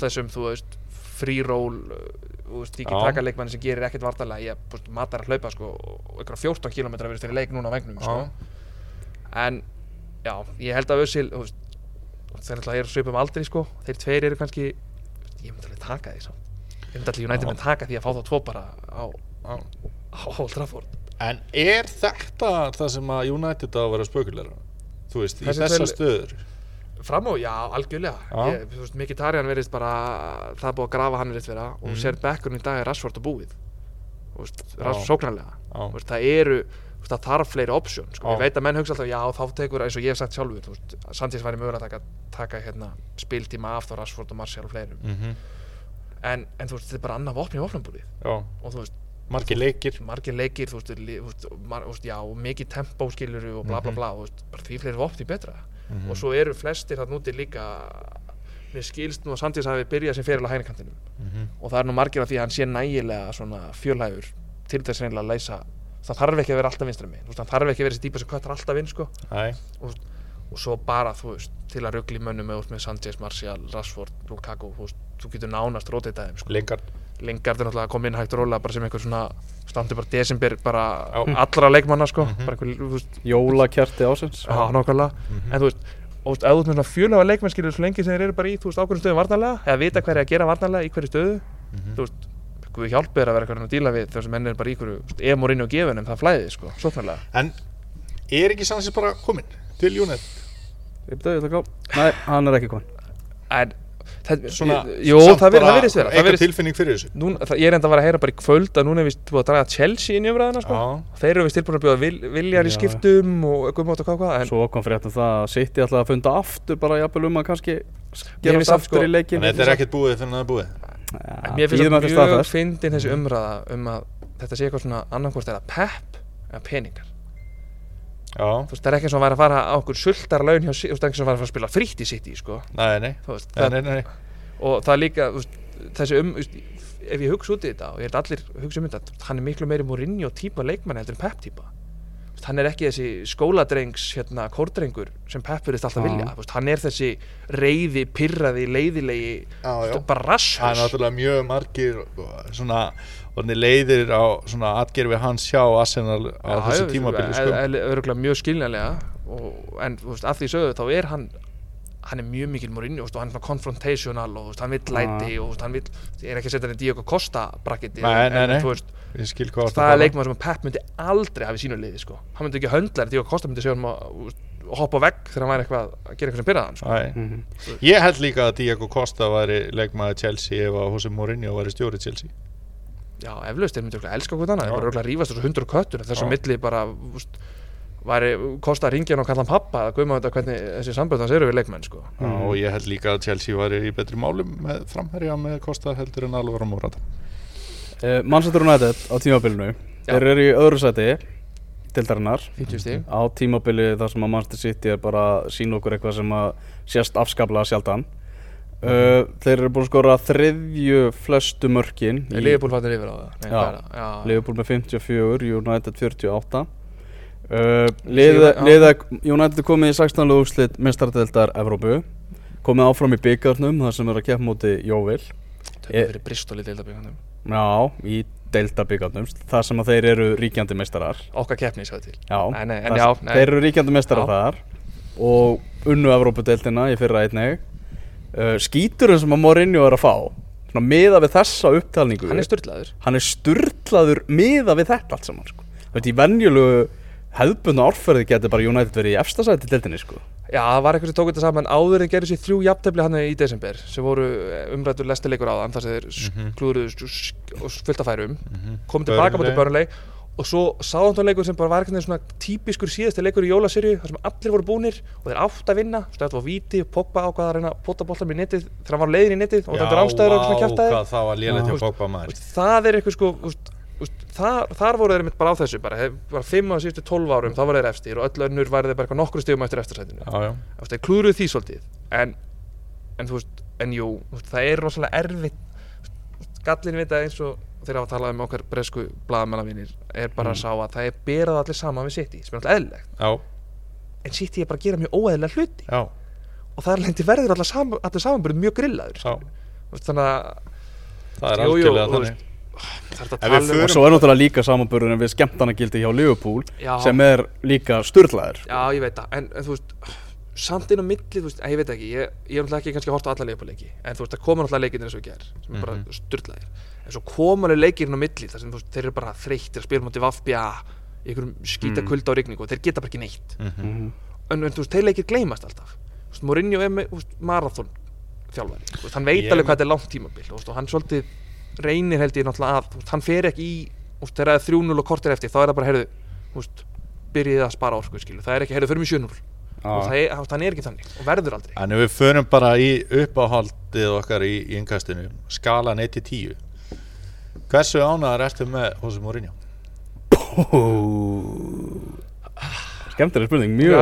þessum þú veist free roll uh, þú veist ekki Já. taka leikmanni sem gerir ekkert vartalega ég þú veist mata er að hlaupa sko og ykkur 14 km verið fyrir leik núna á vegnum sko. já að þeir alltaf eru svipum aldrei sko þeir tveir eru kannski ég myndi alveg taka því samt ég myndi allir United myndi taka því að fá þá tvo bara á, Já. á Old Trafford En er þetta það sem að United á að vera spökulegra? Þú veist, í Þessi þessa tveir- stöður Fram á, já, algjörlega ég, Þú veist, Mkhitaryan verðist bara það búið að grafa hann verðist vera og Mhm. sér bekkurinn í dag er Rashford og búið Þú veist. Rashford sóknarlega. Þú veist, það eru, það þarf fleiri option sko. Ég veit að menn hugsa alltaf, já, þá tekur eins og ég hef sagt sjálfur, Sanchez væri mögulega að taka, taka hérna, spiltíma af þá Rashford og Martial og fleirum mm -hmm. en, en þú veist, þetta er bara annað vopni í vopnabúrið Já, og þú veist, margir leikir margir leikir, þú veist, li, þú veist, já, og mikið tempó skiluru og bla bla Mhm. bla, þú veist, bara því fleiri vopni betra Mhm. og svo eru flestir þarna úti líka mér skilst nú að Sandís hafi byrjað sem fyrir á hægnakantinum Mhm. og það er nú margir af því að hann sé nægilega svona fjölhæfur til þess að leysa það þarf ekki að vera alltaf vinstra minn það þarf ekki að vera þessi típa sem köttar alltaf inn sko. Æ, og svo bara þú veist til að ruggli mönnum með, með Sanchez, Martial, Rashford, Lukaku þú, veist, þú getur nánast rótið þeim sko. lengar Lingard er náttúrulega að koma inn hægt og rólega bara sem einhver svona standi bara desember bara Já. allra leikmanna sko. Þú veist, Jólakjarti ásins Já, nákvæmlega Mhm. En þú veist, og þú veist, svona fjölega leikmenn skilur svo lengi sem þeir eru bara í, þú veist, ákveðum stöðum varnarlega eða vita er að gera varnarlega í hverju stöðu Mhm. þú veist, Guð hjálpi er að vera eitthvað að díla við þessum menn er bara í hverju, þú veist, ef mór inn og gefunum það flæði, sko, sóknarlega En er ekki Sanchez bara kominn til United? Ég ætla að gá Nei, hann er ekki kon En, það, Svona, jú, samt það, verðist vera. það Eitthvað tilfinning fyrir þessu. Núna, það, Ég er enda að vera að heyra bara í kvöld að núna er vist búið að draga Chelsea inn í umræðina, sko. Þeir eru vist tilbúin að bjóða vil, viljar í skiptum og eitthvað mátt og hvað hvað en Svo kom frétt um það að City ætlaði að funda aftur bara jafnvel um að kannski finnst samt, aftur sko- í leikin en þetta er ekkert búið fyrir það er búið. Ja, Mér finnst það mjög fyndin þessi umræða um að þetta sé eitthvað svona annarkvort eða pepp eða peningar þú veist, það er ekki eins og að væri að fara á okkur sultar laun hjá, þú veist, það er ekki eins og að væri að fara að spila frítt í City, sko, nei, nei, veist, það, nei, og það er líka, þú veist, þessi um, veist, ef ég hugsa út í þetta, og ég held allir hugsa um þetta, hann er miklu meiri Mourinho típa leikmann heldur en Pep típa, hann er ekki þessi skóladrengs, hérna, kórdrengur sem Pep verðist alltaf Já. vilja, veist, hann er þessi reyði, pirraði, leiðilegi, Já, já. veist, bara Það er náttúrulega mjög margir svona, leiðir á svona atgerfi hans hjá Arsenal á þessu tímabili sko. öruglega mjög skiljanlega og, en þú veist, að því sögðu þá er hann hann er mjög mikil veist, og hann er svona confrontational og hann vill læti og hann vill, ég er ekki að setja hann í Diego Costa bracketi Nei, nei, nei. þú veist, Að það er um. leikmaður sem að Pep myndi aldrei hafa í sínu liði sko. hann myndi ekki höndla Diego Costa myndi segja hann að hoppa á vegg þegar hann væri eitthvað að gera eitthvað sem byrjaði hann sko. Æ. Mhm. Ég held líka að Diego Costa væri leikmaður Chelsea ef að Jose Mourinho væri stjóri Chelsea já, eflaust, þeir myndi örugglega elska annað Já. þeir bara örugglega rífast þessu hundur og köttur en þessu milli bara veist, væri Costa að ringja hann og kalla hann pappa að guðma þetta hvernig þessi sambönd hans eru við leikmenn sko. Já, og ég held líka að Chelsea væri í betri málum með framherja með Costa heldur en uh, Manchester United á tímabilinu. Þeir eru í öðru sæti Tildarinnar 50 stíg Á tímabili þar sem að Manchester City er bara að sína okkur eitthvað sem að sést afskaplega sjaldan. Uh, Þeir eru búin að skora þriðju flestu mörkin Er Liverpool fattir yfir á það? Liverpool með 54, United 48 uh, liða, liða, United komið í 16. úrslit mestaradildar Evrópu. Komið áfram í byggarnum þar sem er að keppa móti Jóvil Tökum Ég- fyrir Bristol í deildabíkanum Já, í deildabyggarnum þar sem að þeir eru ríkjandi meistarar. Okkar keppni, sagði til. Já, Nei, nei, en já, nei. þeir eru ríkjandi meistarar þar og unnu Evrópudeildina í fyrra einnig. Uh, skíturinn sem að Mourinho er að fá svona miða við þessa upptalningu Hann er styrlaður hann er sturlaður miða við þetta allt saman sko. Þú veit, í venjulegu hefðbundna árferði getur bara United verið í efstasæti deildinni sko Já, það var eitthvað sem tók þetta saman. Áður en gerði sér þrjú jafntefli hann í desember sem voru umrættur lestileikur á þann þar sem þeir mm klúruðu og fullt af færum. Mhm. komið tilbaka mútið börnlei og svo sáðantónleikur sem bara var eitthvað svona típiskur síðasti leikur í jólasyrju þar sem allir voru búnir og þeir átt að vinna. Stöðt var víti, Pogba ákvaða að reyna að pota bollar með netið þegar hann var á leiðin í netið og þetta er ástæður og svona kjæftæði hvað það var Já. til Pogba maður. það er eitthvað sko þar, þar voru þeir mitt bara á þessu bara, bara 5 á síðustu 12 árum þá voru þeir efstir og öll önnur væri þeir bara nokkru stigum eftir eftirsætinu. Veist, þeir klúruðu því svolítið en, en þú veist, en jú veist, það er rosalega erfitt gallin við þetta eins og þeir hafa talað um okkar bresku blaðamannavinir er bara að sá að það er berað allir saman við City sem er alltaf eðlilegt. Já, en City er bara að gera mjög óeðlilega hluti. Já, og það er lendi verður allir, sam, allir samanbyrð mjög grillaður veist, þannig að Það er algjörlega þannig er um og svo er náttúrulega líka samanburðurinn við skemmtanagildi hjá Liverpool Já. sem er líka styrlaður Já, ég veit það, en, en þú veist samt inn á milli, þú veist, ég veit ekki ég, ég er náttúrulega ekki kannski að horta alla leikjuleiki en þú veist, það koma náttúrulega leikir eins og ég ger sem er bara Mhm. styrlaðir en svo koma alveg leikir inn á milli þar sem þú veist, þeir eru bara þreyttir að spila mútið Vafbja í einhverjum skýta Mm. kulda á rigningu og þeir geta bara ekki neitt Mhm. en, en þú veist, þeir leikir gleymast alltaf Mourinho er með þú veist, hann veit alveg hvað þetta er langt tímabil þú veist, og hann svolítið reynir held ég náttúrulega að veist, hann fer ekki í, þegar það er 3-0 og kortir eftir, þá er það bara, heyrðu byrjið að spara orku, skilu það er ekki, heyrðu, förum í 7-0 og það er, er ekki þannig og verður aldrei. Ef við förum bara í uppáhaldið okkar í, í innkastinu skalan 1-10 Hversu ánæðar ertu með Jose Mourinho? skemmtileg spurning, mjög.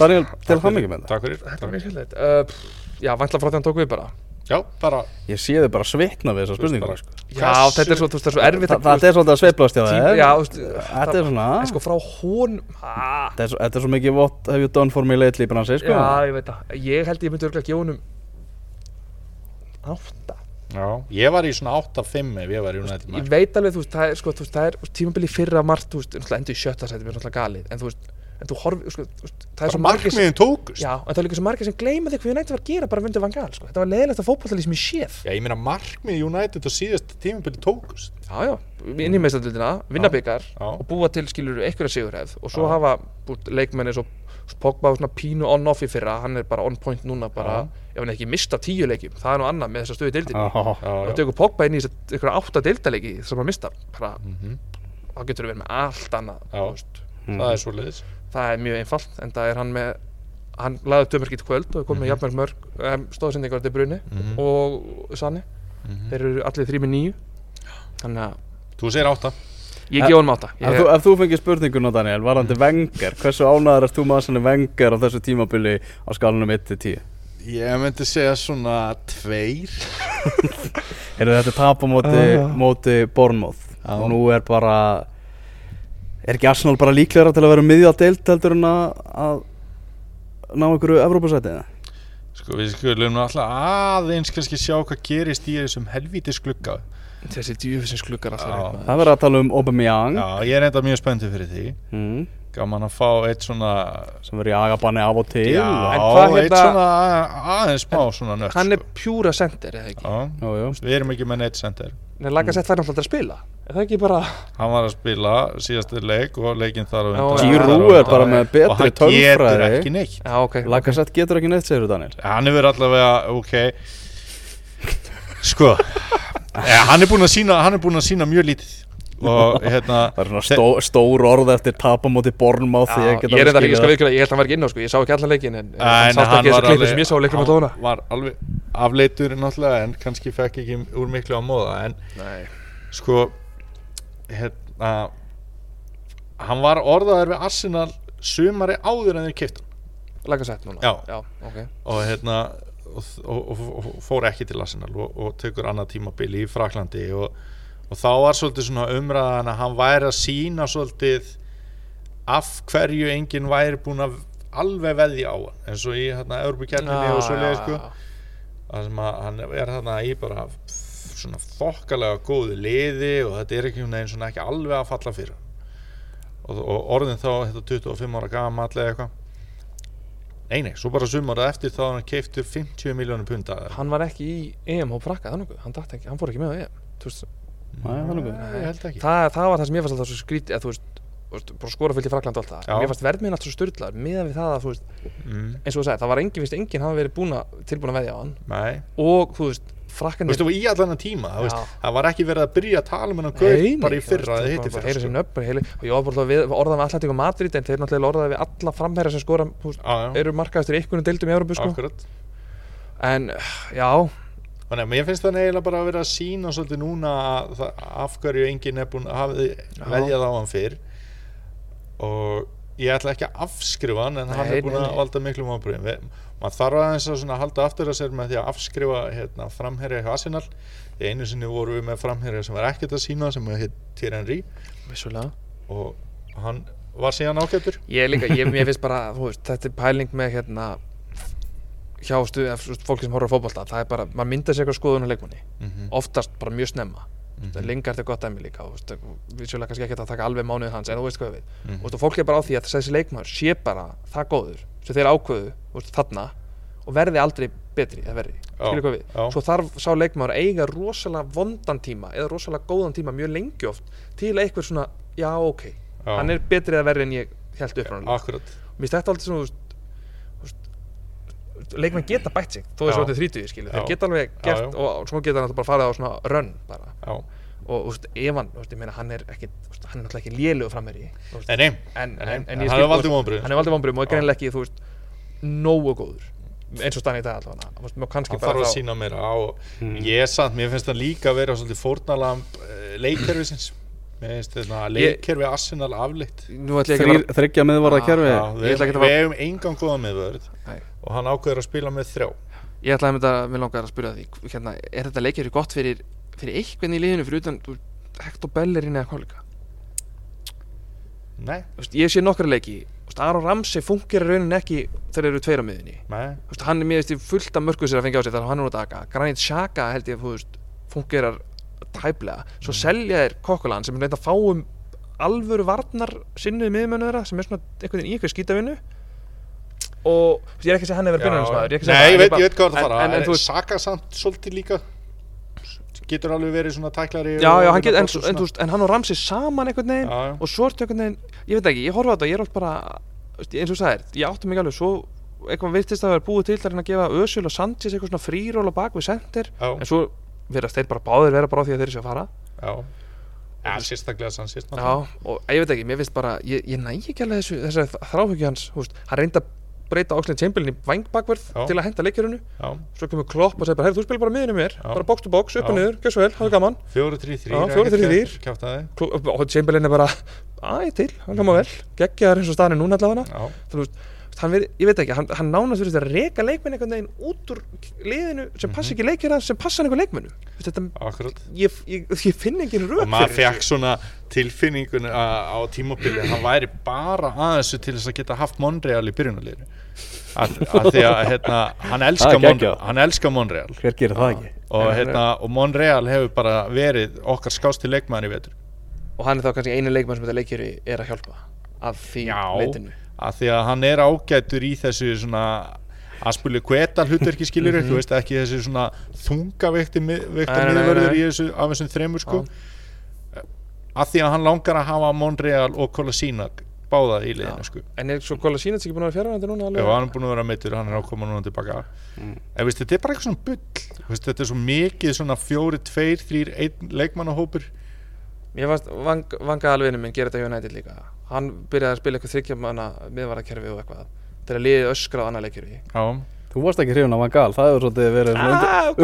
Daniel, til hann ekki með það Takk fyrir, þetta takk er mjög fyrir. skemmtilegt uh, Já, vantla frá því hann tók við bara Já, bara ég sé þið bara svitna við þessa spurningu bara- sko. Já, þetta er svo, þú veist, það er svo erfitt Þa, það er svolítið að sveiplast hjá tím, það Já, þú veist þetta er svona En sko frá hón ah, þetta er, svo- þetta er svo mikið what have you done for me lately bransi, sko. Já, ég veit það. Ég held ég myndi örgulega gefa honum Átta. Já, ég var í svona 8-5 ef ég var í United Ég maður veit alveg, þú veist, það er, sko, þú veist, það er tímabili fyrra margt, þú veist, náttúrulega endur í sjötta sæti, mér er náttúrulega galið, en þú veist, en þú horfi, sko, það er svo margir sem, tókust. Já, en það er líka svo margir sem gleyma því hvað United var að gera bara vundu Van Gaal, sko, þetta var leiðilegt að fótballtalið sem ég séð, Já, ég meina markmið United og síðast tímabili tókust. Já, já, inn í meistardildina, vinna byggar og búa til, skilur, einhverja sigurhefð. Og svo Já. hafa leikmenni svo Pogba var svona pínu on-off í fyrra, hann er bara on point núna bara, ef hann ekki mista tíu leikjum, það er nú annað með þessa stöðu deildinni. Og já tekur Pogba inn í að átta deildaleiki sem hann mista bara, Mhm. þá getur við verið með allt annað þú veist. Það er svo leiðis það er mjög einfalt en það er hann með hann laði upp dömörk í kvöld og kom með jafnmörg mörg um, stóðsendingar til brunni Mhm. og Sanni þeir eru allir þrý með nýju þannig að Þú segir 8 ég gef honum átta. Ef þú, ef þú fengir spurninguna Daniel, varandi Wenger hversu ánæður ert þú maður sem er Wenger á þessu tímabili á skalanum 1-10 Ég myndi segja svona 2 Heyrðu þetta er tap á móti, Ah. Já. og nú er bara er ekki Arsenal bara líklegra til að vera miðja deilt heldur en að, að ná einhverju Evrópusæti Sko við skulum alltaf aðeins kannski sjá hvað gerist í þessum helvítis glugga. Þessi djúfisins Já. alltaf Það verður að tala um Aubameyang. Já, ég er enda mjög spenntið fyrir því. Mm, Gaman að fá eitt svona sem verður í agabanni af og til. Já, En hvað eitt hérna- svona a- aðeins smá svona nött hann er sko. pjúra sender eða ekki? Já, Jú, jú. við erum ekki með neitt center. En Lagasett fær náttúrulega aldrei að spila það ekki bara Hann var að spila síðastu leik og leikinn þar á undan. Giroud er bara með Og betri hann getur tölfræði. ekki neitt. Já ok. Lacazette getur ekki neitt, segir þú Daniel. Hann hefur allavega, ok. Sko ja, Hann er búinn að sína Hann er búinn að sína mjög lítið. Og hérna [LAUGHS] Það er svona stó, stór orð eftir tapamóti Bournemouth Já, ég, ég, get er enda ekki að viðkjöla, ég held að hann var ekki inn á sko, ég sá ekki allan leikin en, en En hann sátt ekki þessu klippu sem ég sá á leiknum á tóna hann var alveg afleitur náttúrulega en kannski fekk ekki úr miklu á móða en Nei, sko hérna hann var orðaður við Arsenal sumari áður en þeir kipta Lagasett núna? Já. já ok. Og hérna og, og, og, fór ekki til Arsenal og, og tekur annað tímabili í Fraklandi og, og þá var svolítið svona umræðan að hann væri að sína svolítið af hverju enginn væri búinn að alveg veðja á hann eins og í hérna Európa-kjarninni og svoleiði sko. það sem að hann er þarna í bara svona þokkalega góðu liði og þetta er ekki neginn svona ekki alveg að falla fyrir. Hann. og, og orðin þá þetta 25 ára gamall eða eitthvað. Nei, nei, svo bara sumarað eftir þá hann keiftur 50 miljónum punta hann var ekki í EM hóp frakka þannig hann, datt ekki, hann fór ekki með á EM. Nei, það nokkuð. Nei, ég held ekki. Það, það var það sem ég fannst alltaf svo skrítið að þú veist bara skora fullt í Frakland og allt það. Mér fannst verðmiðin alltaf styrlaður meðan við það að þú veist, mm, eins og þú sagði, það var engin, finnst enginn hafa verið búna, tilbúin að veðja á hann. Nei. Og þú veist, Þú frakkanir veist, og í allan tíma, þú veist, það var ekki verið að byrja að tala um hennan gauð bara í fyrra eða hitti fyrra sko. bara heili og ég var bara orðað með Atlantík og Madrid en þeir náttúrulega orðaði við alla framherja sem skora þú veist, Já, já, eru markaðistur í einhvern deildum í Európu sko. en já, Þannig að mér finnst það eiginlega bara að vera að sína svolítið núna að það, af hverju enginn búin að hafa veðjað á hann fyrr. Og ég ætla ekki að afskrifa hann en hann er búin að valda miklu mábröðum maður þarf aðeins að halda aftur að sér með því að afskrifa hérna, framherja hjá Arsenal því einu sinni voru við með framherja sem var ekkert að sína sem heit Henry vissulega og hann var síðan ágættur ég líka, ég, mér finnst bara, veist, þetta er pæling með hérna hjá stuð, fólki sem horfður á fótbolta það er bara, maður myndar sér eitthvað skoðun á leikmanni mm -hmm. oftast bara mjög snemma mm. -hmm. Lingard er gott dæmi líka veist, vissulega kannski ekki að taka alveg mánuðið hans en þú veist hvað við, mm. -hmm. og fólk er bara á því að þessi leikmaður sé bara það góður sem þeir ákveðu þú veist, þarna og verði aldrei betri eða verði, skilur hvað við já. svo þarf sá leikmaður að eiga rosalega vondan tíma eða rosalega góðan tíma mjög lengi oft til að eitthvað svona, já ok Já. hann er betri eða verri en ég held upp frá hann akkurat mér finnst þetta alltaf svona leikmenn geta bætt sig þó Já. þessu þetta þrítuði skilur, þeir geta alveg gert já. og, svo geta hann alltaf bara farið á svona run bara já. Og veist, ef hann, ég meina hann er ekki hann er náttúrulega ekki þú veist, en nei, en, en, en, en, en hann skil- valdið vonbröðum hann er valdið vonbröðum og er Já. greinilega ekki, þú veist nógu góður. Eins og stann í dag allavega hann bara þarf að sína meira á ég er samt, mér finnst það líka að vera svolítið fórnalamb uh, leikkerfisins. Mér finnst þetta leikkerfi ég ekki Þrýr, að þryggja miðvarða kerfi við, ætla ekki að við fara- hefum engan góða miðvörð Nei. og hann ákveður að spila með þrjá. Ég ætla að mynda, mér langar að spyrja því hérna, er þetta leikjari gott fyrir fyrir eitthvað í liðinu fyrir utan þú veist, Hector Bellerin eða hvað líka? Nei, veist, ég sé nokkra leiki. Aron Ramsey funkar raunin ekki þegar eru tveir á miðunni nei. Þú veist, hann er mér veist fullt af mörgum sér að fengja á sig þegar hann er út að daka Granit Xhaka held ég að fungerar tæplega. Svo selja þeir Kokkolan sem er reynda að fá um alvöru varnar sinnuði miðmönu þeirra sem er svona einhvern veginn í eitthvað skítavinnu. Og ég er ekki að segja hann hefur byrjunarliðsmaður nei, ég veit, ég veit hvað það en, fara. En, en, þú veist, Saka samt svolítið líka getur alveg verið svona tæklari já, og já, hann get, en, og en, veist, en hann og Ramsey saman einhvern veginn Já, og svo ertu einhvern veginn, ég veit ekki, ég horfa á þetta ég er oft bara, eins og þú sagðir ég áttu mig alveg, svo eitthvað virtist að vera búið til að gefa Özil og Sanchez eitthvað svona fríról á bak við Já. en svo verðast þeir bara báðir vera bara á því að þeir séu að fara. Já, já sérstaklega sérst já, og ég veit ekki, mér finnst bara ég, ég næ ekki alveg þessu, þessari þráhyggju hans veist, hann reyndi að breyta Oxlade Chamberlain í vangbakverð til að henda leikjörunu svo kemur Klopp og segir bara, hey, þú spil bara miðinu mér. Bara box to box, upp og niður, svo vel, hafðu gaman. Fjóru, trí, þrý Já, fjórir, þrír, þrír. kjátaði Klopp- og Chamberlain er bara, að ég til, hann hljóma vel. Geggjaðar eins og staðan er núna allavega. Veist, hann veri, ég veit ekki, hann, hann nánast verið að reka leikmenn einhvern veginn út úr liðinu sem Mhm. passi ekki leikjara sem passa einhver leikmennu ég, ég, ég finn engin rök og maður fyrir fekk svona tilfinningun á tímabili hann væri bara að þessu til þess að geta haft Monreal í byrjunarliðinu. Að, að því að hérna, hann, elskar Mon, elskar Monreal. Hver gerir það ekki? og, hérna, og Monreal hefur bara verið okkar skásti leikmaður í vetur. Og hann er þá kannski einu leikmenn sem þetta leikjari er að hjálpa af því leitinu að því að hann er ágætur í þessu svona aspuli kveta hlutverki skilur Mhm. þú veist ekki þessi svona þungaveikti Nei, veikta nei, nei, miðvörður nei. í þessu af þessum þremur sko að því að hann langar að hafa Monreal og Kolasinac báða í liðinu sko en er svo Kola Sínets ekki búin að vera fjárvændi núna Já, alveg? hann er búin að vera meittur, hann er ákoma núna tilbaka Mm. en veist, þetta er bara eitthvað svona bull veist, þetta er svo mikið svona fjóri, tveir, þrýr leikmannahópur fannst vang, vanga alveginu minn gera þetta hjá United líka hann byrjaði að spila eitthvað þryggja manna miðvarakerfi og eitthvað. Til að liðið öskrað annað leikjörfi Já, Þú varst ekki hrifun af Van Gaal, það hefur svolítið verið Ah, í- í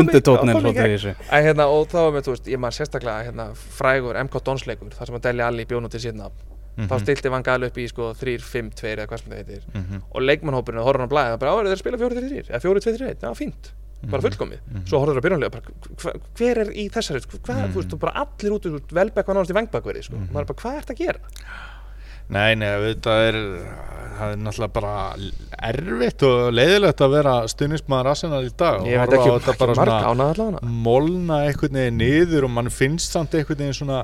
svolítið í þessu. En hérna, og þá var með, þú veist, ég maður sérstaklega hérna, frægur MK Dons leikur, þar sem að Deli Alli bjónu til síðan Mhm. þá stilti Van Gaal upp í sko 3-5-2 eða hvað sem það heitir. Mhm. og leikmannhópurinn, horfður hann að blæða bara áverið þeir spila 4-3-3 eða 4-2-3-1, já fínt. Bara Mhm. fullkomið, svo horfður það hva, hver er í þessari, sko, hvað, Mhm. þú veist, Nei, nei, þetta er það er náttúrulega bara erfitt og leiðilegt að vera stuðnismæður Arsenal í dag og horfa á þetta bara svona molna einhvern veginn niður og mann finnst samt einhvern veginn svona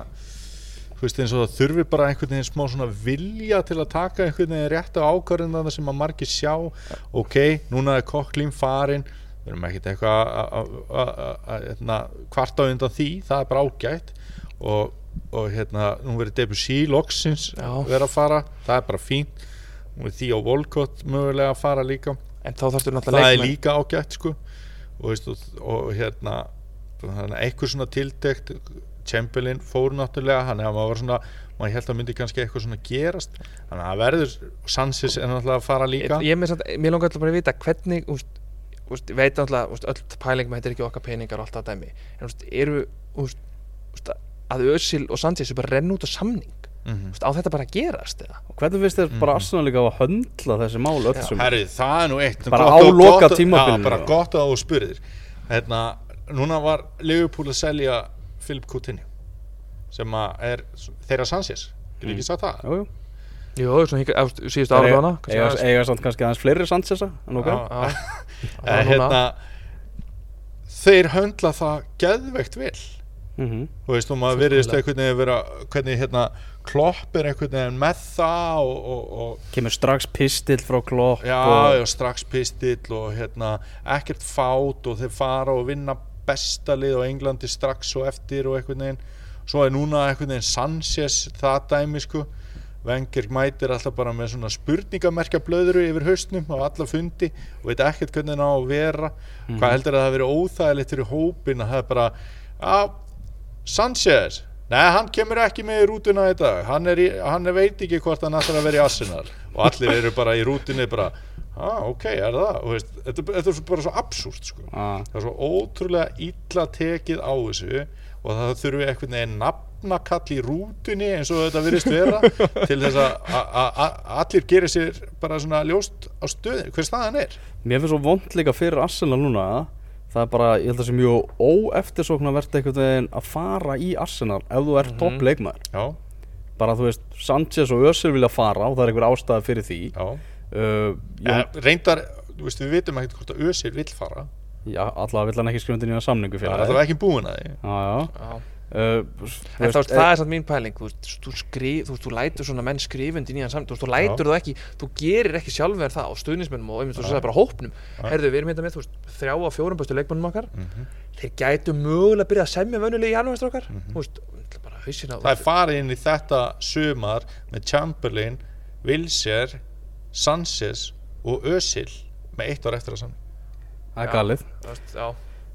veist eins og það þurfi bara einhvern veginn smá svona vilja til að taka einhvern veginn rétt á ákvarðina sem að margir sjá. Ok, núna er kokklín farin við erum ekkert eitthvað að- kvarta undan því. Það er bara ágætt. Og og hérna, nú verið Debussy loksins vera að fara, það er bara fínt. Nú er Theo Volcott mögulega að fara líka. En þá þarfstu það náttúrulega er leikmenn. líka ágætt sko. Og, veist, og, og hérna að eitthvað svona tildekt Chamberlain fór náttúrulega hann er maður var svona, maður held að myndi kannski eitthvað svona gerast, þannig að það verður Sanchez er náttúrulega að fara líka. Ég, ég mér langar alltaf bara að vita hvernig úst, úst, veit náttúrulega, úst, öll pæling með þetta er ekki okkar peningar og allt það dæmi. En eru að Özil og Sanchez er bara að renna út á samning. Mm úst, á þetta bara að gerast eða? Og hvernig finnst þér bara Arsenal líka að höndla þessi mál öll Já. sem Herri, það er nú eitt. Bara gott á og- loka gott og- tímabilinu, Já, bara gott að þú spyrir hérna, núna var Liverpool að selja Philip Coutinho sem að er þeirra Sanchez. Getur Mm. ekki sagt það? Jú, jú. Jú, svona híka, ást, síðustu ára hana eiga samt kannski aðeins fleiri Sancheza en ok. Já. Já, [LAUGHS] Eh, hérna, þeir höndla það geðveikt vel Mhm. þú veist, og maður veriðist einhvern veginn vera hvernig hérna klopp er einhvern veginn með það og, og, og Kemur strax pistill frá Klopp já, og, og strax pistill og hérna ekkert fát og þeir fara og vinna besta lið á Englandi strax og eftir og einhvern veginn. Svo er núna einhvern veginn Sanchez það dæmi sko. Wenger mætir alltaf bara með svona spurningamerkja blöðru yfir haustnum á alla fundi og veit ekkert hvernig það á að vera. Hvað heldur að það hafi verið óþægilegt fyrir hópin að það er bara að Sanchez? Nei, hann kemur ekki með í rútuna í dag. Hann, er í, hann veit ekki hvort hann ætlar að vera í Arsenal. Og allir eru bara í rútunni bara, ah, ok, er það? Veist, þetta, þetta er bara svo absúrt sko. Ah. það er svo ótrúlega illa tekið á þessu og það þurfi eitthvað neginn nafnakall í rútunni eins og þetta virðist vera [LAUGHS] til þess að allir gerir sér bara svona ljóst á stöðin hver staðan er. Mér finnst svo vond líka fyrir Arsenal núna Það er bara, ég held að það sé mjög óeftirsóknarvert einhvern veginn að fara í Arsenal ef þú ert mm topp leikmaður. Já, bara þú veist, Sanchez og Özil vilja fara og það er einhver ástæða fyrir því. Uh, ja, reyndar, veist, við vitum ekkert hvort að Ösir vill fara. Já, allavega vill hann ekki skrifa undir nýja samningu það fyrir er það ekki búin að því. Já, já. Já. Uh, En þá, það er samt mín pæling, þú, veist, þú, skrif, þú, veist, þú lætur svona menn skrifundi nýjan samt, þú, veist, þú lætur það ekki, þú gerir ekki sjálfur það á stuðnismennum og einmitt þú sagði bara hópnum. Herðu, við erum hérna með, þú veist, þrjá á fjórum bestu leikmennum okkar, Mhm. þeir gætu mögulega að byrja að semja vönulegi í janúarstr okkar, þú veist, bara hausina, það er farið inn í þetta sumar með Chamberlain, Wilshere Sanchez og Özil með eitt ár eftir að saman það er galið. Þú veist, já,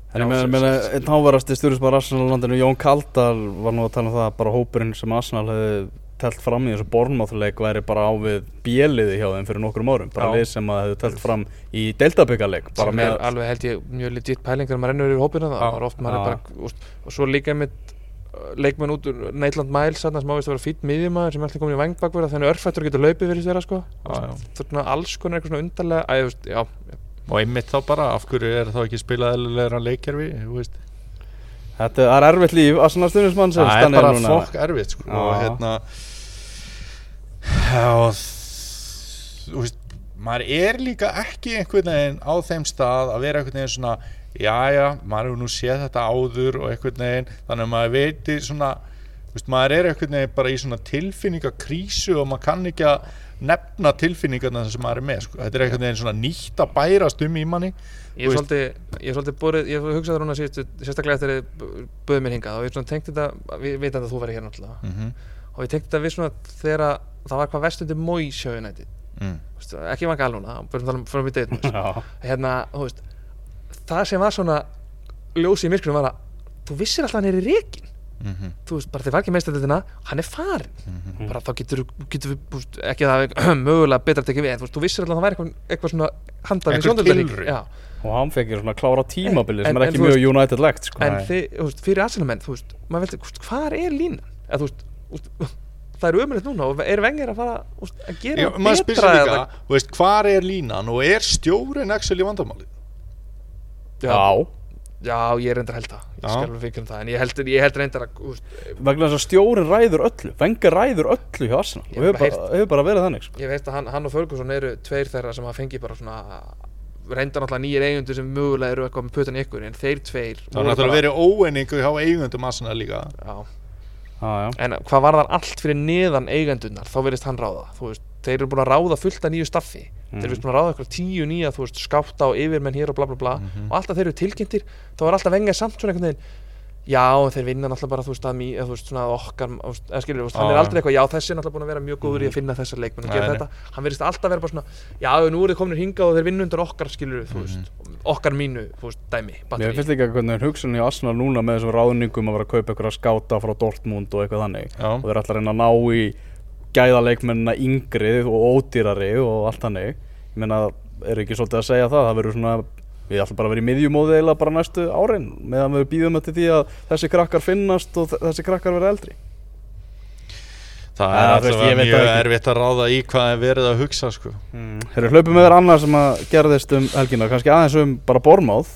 Einn hávarasti stjórnisbar Arsenal landinu, Jón Kaldal var nú að tala um það að bara hópurinn sem Arsenal hefði telt fram í þessu bornmáþuleik væri bara á við bjeliði hjá þeim fyrir nokkrum árum. Bara Já. lið sem að hefði telt fram í deildabyggarleik bara sem með er alveg held ég mjög legit pæling þegar maður rennur yfir hópina það, maður oft maður er bara, úst, og svo líka einmitt uh, leikmenn út úr Neitland Miles sem ávist að vera fýtt miðjumæður sem alltaf komin í vangbakverða þannig örfættur getur hlaupið fyrir sko. Já. það er svona alls konar eitthvað svona undarlega að, veist, já, og einmitt þá bara, af hverju er þá ekki spilað eðlilegra leikjarfi, þú veist Þetta það er erfitt líf Arsenal stjórnismann sem það er stannir bara núna. fokk erfitt sko. og Já. hérna já, þ- þú veist maður er líka ekki einhvern veginn á þeim stað að vera einhvern veginn svona jæja, maður hefur nú séð þetta áður og einhvern veginn, þannig að maður veitir svona, veist, maður er einhvern veginn bara í svona tilfinningakrísu og maður kann ekki að nefna tilfinningarna sem maður er með, sko, þetta er einhvern veginn svona nýtt að bærast um í manni. Ég er svolítið er borið, ég hef hugsað það núna sérstaklega eftir að þið böðum mér hingað og ég tengt þetta, við veitum að þú verður hér náttúrulega. Mm og ég tengt þetta við svona þegar að það var hvað vestundi mói sjöunæti mm. ekki vanga um frá mér deitt hérna, það sem var svona ljósi í myrkunum var að þú vissir alltaf hann er í reikin Mm þú veist, bara þið var ekki meðstættina hann er farin Mhm. bara þá getur, getur við, búst, ekki að það er [CLEARS THROAT] mögulega betra að tekja við, en þú veist, þú vissir alltaf að það væri eitthvað, eitthvað svona handað tilraun. já, og hann ég svona klára tímabili sem En- er ekki mjög United-legt sko. en þið, þú veist, fyrir aðsynamenn þú veist, maður veist, hvað er línan eða þú veist, þú veist [LAUGHS] það er umrætt núna og er vengir að fara veist, að gera Já, maður spyr betra líka, veist, hvar er línan og er stjórin Axel í vandamáli? Já, já, ég reyndar að held það. Ég skal alveg fyrir um það, en ég held, ég held reyndar að veist, vegna þess að stjórin ræður öllu. Vengar ræður öllu hjá Arsenal. Og hefur hef bara hefur bara verið þannig sko. ég veist að hann, hann og Ferguson eru tveir þeirra sem hafa fengið bara svona reyndar náttúrulega nýjir eigundur sem mögulega eru eitthvað með putan í ykkur en þeir tveir Það er náttúrulega verið óeiningu hjá eigundum Arsenal líka. Já, Já, já. en hvað var það allt fyrir neðan eigendurnar þá verðist hann ráða. Þú veist, þeir eru búin að ráða fullt af nýju staffi þeir eru að ráða eitthvað tíu nýja þú veist, skáta og yfirmenn hér og bla bla bla. Og alltaf þeir eru tilkynntir þá er alltaf vengið samt svona einhvern veginn Já, þeir vinna náttúrulega bara, þú veist, að mý, eða, þú veist, svona að okkar, eða skilur, þú veist, hann er aldrei eitthvað, já, þessi er náttúrulega búin að vera mjög góður í að finna þessar leikmenn og gera nei. þetta, hann verðist alltaf vera bara svona, já, nú eru þið komin hingað og þeir vinna undir okkar, skilur, þú veist, okkar mínu, þú veist, dæmi, Mér finnst líka hvernig hugsunni í Arsenal núna með þessum ráðningum að vera að kaupa eitthvað skáta frá Dortmund og eitthvað þannig. Já. og þeir ætla að reyna að ná í gæðaleikmennina yngri og ódýrari og allt þannig. Ég meina, er ekki svolítið að segja það? Það verður svona, við ætlum bara að vera í miðjumóði eiginlega bara næstu árin meðan við býðum eftir því að þessi krakkar finnast og þessi krakkar verða eldri. Það er alltaf mjög erfitt að ráða í hvað er verið að hugsa sko. mm. Þeir hlaupum með þér annað sem að gerðist um helgina kannski aðeins um bara bormáð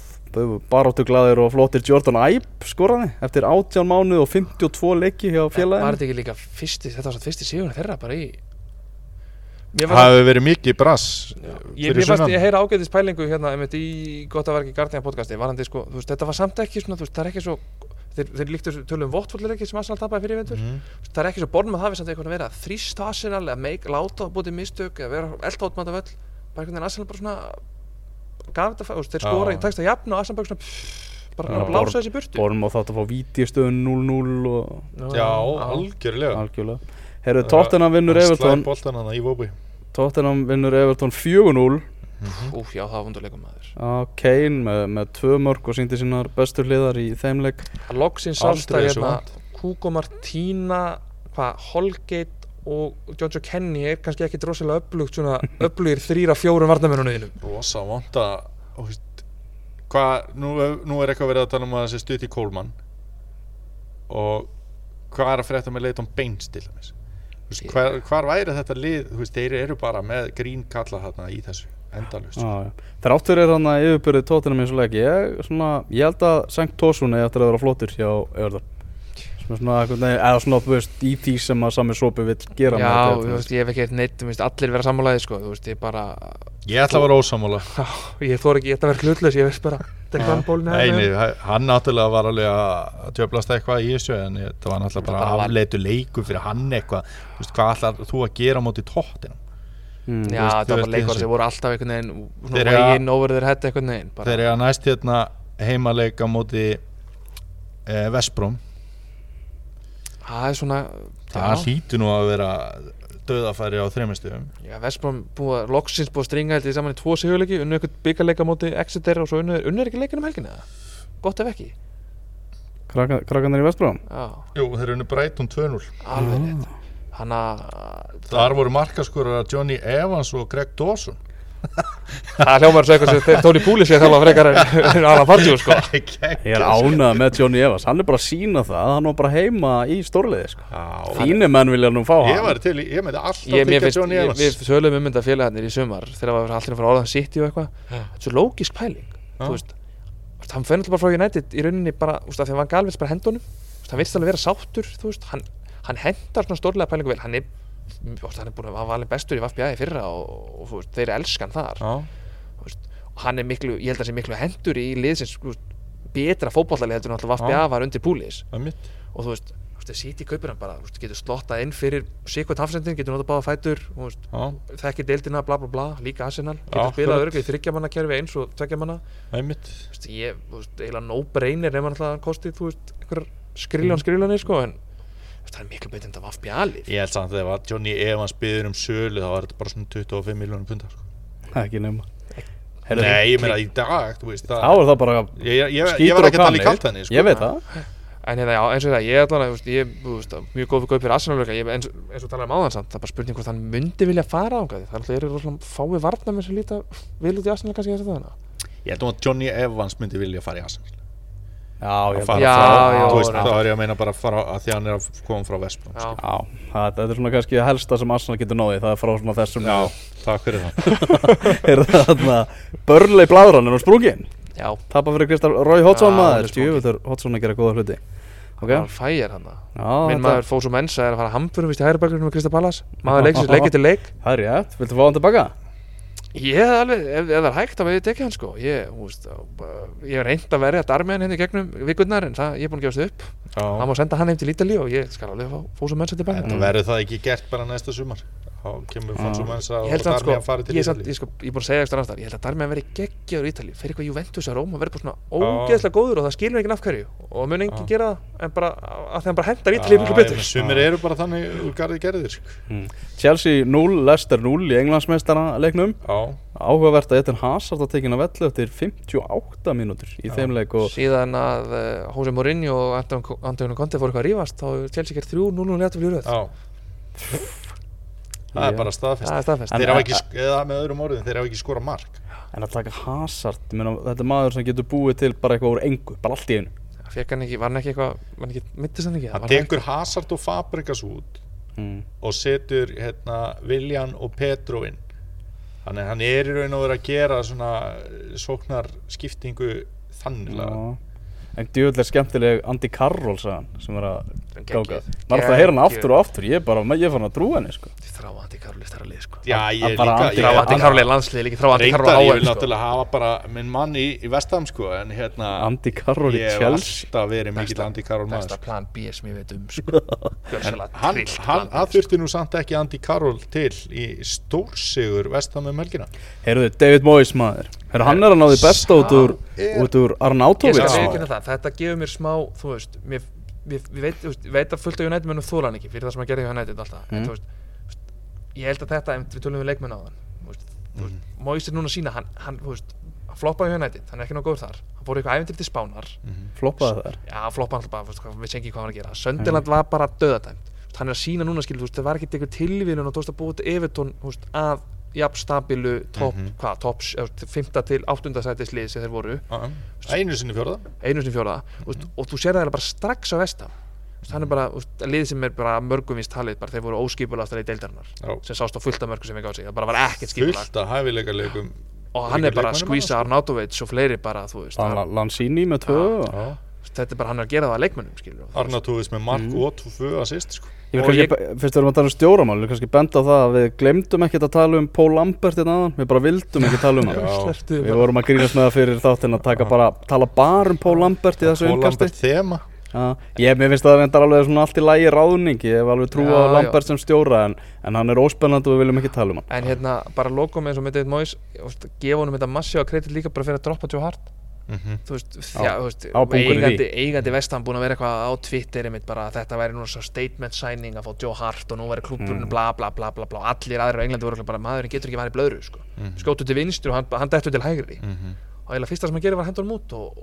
baróttu glæðir og flottir Jordan Ibe skoraði eftir 18 mánuð og 52 leiki hjá Var félaginu. þetta ekki líka fyrsti, þetta var satt fyrsti sigur þeirra bara í Það hefur verið mikið brass Ég, fannst ég heyra ágætis pælingu hérna einmitt í gott að vera ekki Guardian podcasti varandi sko, þú veist, þetta var samt ekki svona, þú veist, það er ekki svo þeir, þeir líktu tölum um vottfóllir ekki sem Arsenal tapaði fyrir vendur Mhm. það er ekki svo borðum að það við samt eitthvað að vera að þrýst Arsenal eða láta búið mistök eða vera elda átmanda völl bara einhvern veginn Arsenal bara svona gaf þetta, þeir Já. skora í tekst að jafna og Arsenal bara svona bara Já, að blása þessi burtu. Bormáð þátt að fá vítistöðun 0-0 og Já, algjörlega. Algjörlega. Herru, Tottenham vinnur Everton. hann Tottenham vinnur Everton 4-0 Úf, já, það var vunduleikum maður. Á Kane með, með tvö mörg og síndi sínar bestu hliðar í þeim leik. Að loksins þessu hérna. Hugo Martina hvað, Holgate og Jojo Kenny er kannski ekki drosalega upplugt svona upplugir þrýra fjórum varnamennunum Rosa vond að þú veist, hvað, nú, nú er eitthvað verið að tala um að það sé stutt í Kólmann og hvað er að frétta með Leighton Baines til veist, hvar, hvar væri þetta lið? Þú veist, þeir eru bara með grín kalla þarna í þessu endalust Já, já. Þrátt fyrir hann að yfirbyrði Tottenham eins og leik ég, svona, ég held að Sankt Tosun eða eftir að vera flottur hjá Everton sem er svona, veginn- eða svona þú veist, í því sem að sami sopi vill gera með Já, þetta, þú þú veist, ég hef ekki eitt neitt, þú veist, allir vera sammálaði sko, þú veist, ég bara ég ætla að vera ósamála [LAUGHS] ég þór ekki, ég ætla að vera hlutlaus, ég veist bara þetta er hvað bólin Nei, nei, hann náttúrulega var alveg að tjöflast eitthvað í þessu en það var náttúrulega bara bara var- afleitu leiku fyrir hann eitthvað. Þú veist, hvað ætlar þú að gera á móti tóttina Mm. Já, veist, það var leikar sem voru alltaf einhvern veginn Þeir að- in over their head einhvern veginn bara. þeir eru að næst hérna heimaleik á móti eh, Vespróm Það er svona það já. hlýtu nú að vera döðafæri á þreymestöðum Já, Vestbrom búið, loksins búið að stringa ég saman í tvo sigurleiki, unnu eitthvað byggarleika móti Exeter og svo unnu, unnu er ekki leikin um helgina? Eða? Gott ef ekki. Krakka, Krakkanir í Já, Jú, þeir eru unni Brighton 2-0 alveg rétt. Hann að Þar voru markaskurur Johnny Evans og Greg Dawson Það hljómar svo eitthvað sem Tony Poulis ég þála frekar en Alan Pardew sko. [LAUGHS] Ég er ánað með Johnny Evans, hann er bara að sína það að hann var bara heima í stórliði sko. Já, Þínu menn vilja nú fá ég hann. var til, í- ég myndi alltaf Ég, mér þykja finnst, Johnny ég, Evans. við sölum um þetta félagarnir í sumar þegar það var allir að fara orðan City og eitthvað. Þetta er svo lógisk pæling. Þú veist, hann fenni alltaf bara frá United í rauninni bara, þú veist, af því að Van Gaal vill bara hendunum hann vill alveg vera sáttur, þú veist. Hann, hann hann er, er búin að valin bestur í í fyrra og, og, veist, þeir elskan þar. Já, veist, og hann er miklu, ég held að hann sé miklu hendur í liðsins veist, betra fótballalið heldur en alltaf Já. var undir púlis það og þú veist, City kaupir hann bara getur slottað inn fyrir sikvært hafsendin getur notað báða fætur Já, þekkir deildina bla bla bla, líka Arsenal Já, getur spilað akkurat. örglega í þryggjamanna kerfi eins og það þú veist, ég, eiginlega no brainer ef hann alltaf kostið, þú veist, skriljón skriljónir sko, en það er miklu betur en það var fjalið Ég held samt að ef að Johnny Evans byður um sölu þá var þetta bara svona 25 miljónum pundar sko. Ekki nema. Nei, ég meina í dag, þú veist Þá er það bara Ég, ég, ég, ég var ekki að tala í kalt henni sko. Ég veit það. En hérna, já, eins og það, ég er að, veist, ég, veist, mjög góð fyrir ég, eins, eins og talaði um áðan samt, það er bara spurning hvort hann myndi vilja fara á það, það er alltaf fái varnamenn sem líta vel út í Arsenal kannski þess að það Ég held að Johnny Evans myndi vilja fara í Arsenal Fara að Já, frá, já, þú veist, já. þá er ég að meina bara að fara að því hann er að koma frá Vestbróm Já. Já, það, þetta er svona kannski helsta sem Arsenal getur náði Það er frá svona þessum Já, takk fyrir það. [LAUGHS] Er það þarna Börlei bladran er á sprungin? Já, Tappa fyrir Kristaf Rói Hotsson Já, hann er maður sprunginn. Djúvitur Hotsson að gera góða hluti. Ok. Það var fæjar hann Já, Minn þetta- maður Fósum Mensa er að fara hamburum vist í hægri bakgrunum með Krista Pallas Maður [LAUGHS] leiksins leikið til leik. Það er rétt, viltu fá hann tilbaka? Ég hef alveg, ef, ef það er hægt veið ég tekið hann sko. Ég, hef reynd að verja darmiðan henni gegnum vikurnar En það, ég er búin að gefast upp. Já. Hann má senda hann heim til Ítali og ég skal alveg fá Fósum Mensa tilbaka Þetta verður það ekki gert bara næsta sumar þá kemur Fonsu Mensa og að sko, Darmian farið til er Ítali ég sko, ég er búin að segja ekstra aftar Ég held að Darmian verið geggjaður í Ítali Fyrir eitthvað Juventus að Róma verið bara svona ógeðslega góður Og það skilur ekki af hverju. Og mun enginn gera það En bara að hann bara hendar Ítali miklu betur. Sumir eru bara þannig úr garði gerðir sko. Mm. Chelsea 0, Leicester 0 í Englandsmeistara leiknum Já, Áhugavert að Eden Hazard að tekina vellu eftir 58 mínútur í Já. þeim leik og Síðan að uh, Jose Mourinho og Anton- Antonio Conte fór eitthvað að rífast Þá hefur Chelsea gert 3-0 létt og fljóruð já Það er bara staðfest. Það er staðfest. Þeir hafa ekki, eða með öðrum orðin, þeir hafa ekki skora mark. En að taka Hazard, meina, þetta er maður sem getur búið til bara eitthvað úr engu, bara allt í einu. Fekk hann ekki, var hann ekki eitthvað mittist hann ekki Hann Var tekur Hazard og Fabregas út mm. og setur hérna, Viljan og Petro inn. Þannig að hann er í raun og verið að gera svona sóknar skiptingu þannig Já. En er skemmtileg Andy Carroll sagðan sem var að gáka. Maður alltaf að heyra hann aftur og aftur. Ég er bara, ég er fann að trúa henni sko. Þráandi Karli stærra lið sko. Já, ég er líka ég- Þráandi Andi- Karli landslið Líki þráandi Karli Reyndar, á ég vil sko. náttúrulega hafa bara minn mann í, í Vestham sko en hérna Andy Carroll í ég hef Chelsea. alltaf verið mikill Besta- Andy Carroll Besta maður plan B sem ég veit um sko. En [LAUGHS] hann, hann, hann sko. þurfti nú samt ekki Andy Carroll til í stórsigur Vestham um helgina. Heyrðu, David Moyes maður. Hann er að náði besta út úr, er- út úr Ég Arnautovic þetta gefur mér smá, þú veist, mér, mér, ég veit, þú veist, veit að fullt af United munum þóla hann ekki fyrir það sem hann gerði hjá United alltaf, en Mm. þú veist, ég held að þetta, en við tölum við leikmenn á þann, Mhm. Moyes er núna að sína, hann, hann, þú veist, hann floppaði hjá United, hann er ekki nóg góður þar, hann fór í eitthvað æfintir til Spánar, Floppaði þær já, floppaði alltaf bara, þú veist, hvað- við hann var að gera, Sönderland var bara veist, hann er að sína núna, skil, það var ekkert eitthvað tilvíðun og þú veist að búið til Evertón, að jafn stabilu topp, Mhm. hvað, topps, 5. til 8. sætislið sem þeir voru einu sinni fjórða einu sinni fjóraða mm og þú sér það bara strax á vestam er bara, þú veist, lið sem er bara mörgum vist talið, bara þeir voru óskipulastar í deildarinnar Já. sem sást á fullt af mörgum sem við gáði sig, það bara var ekkert skipulag fullt af hæfileika leikum og hann er bara að skvísa Arnautovic og fleiri bara, þú veist, Lanzini með tvö þetta er bara hann að gera það að leikmönnum, skilur Arnautovic með mark Mhm. og tvö assist sko. Ég fyrst við erum að tala um stjóramál, við kannski benda á það að við glemdum ekkert að tala um Paul Lambert hérna aðan, við bara vildum ekki tala um hann. [LAUGHS] Við vorum að grínast með það fyrir þáttinn að taka bara, tala bara um Paul Lambert í þessu umkasti. Lambert þema Já, ég, mér finnst það reyndar alveg svona allt í lægi ráðning, ég hef alveg trú á. Lambert sem stjóra en, en hann er óspennandi og við viljum ekki tala um hann. en hérna, bara lokum eins og Moyes þú veist, gefa honum þetta massi á kredit líka bara fyrir að droppa Joe Hart Mhm. þú veist, Já, þjá, þú veist á í eigandi, eigandi vestan búin að vera eitthvað á Twitter einmitt bara að þetta væri núna svo statement signing að fá Joe Hart og nú væri klúbburinn Mm. bla bla bla bla bla allir aðrir á Englandi voru bara maðurinn getur ekki værið blöðru sko. Mhm. skjótu til vinstri og hann, hann dettur til hægri Mhm. og eiginlega fyrsta sem hann gerir var hendur hann út og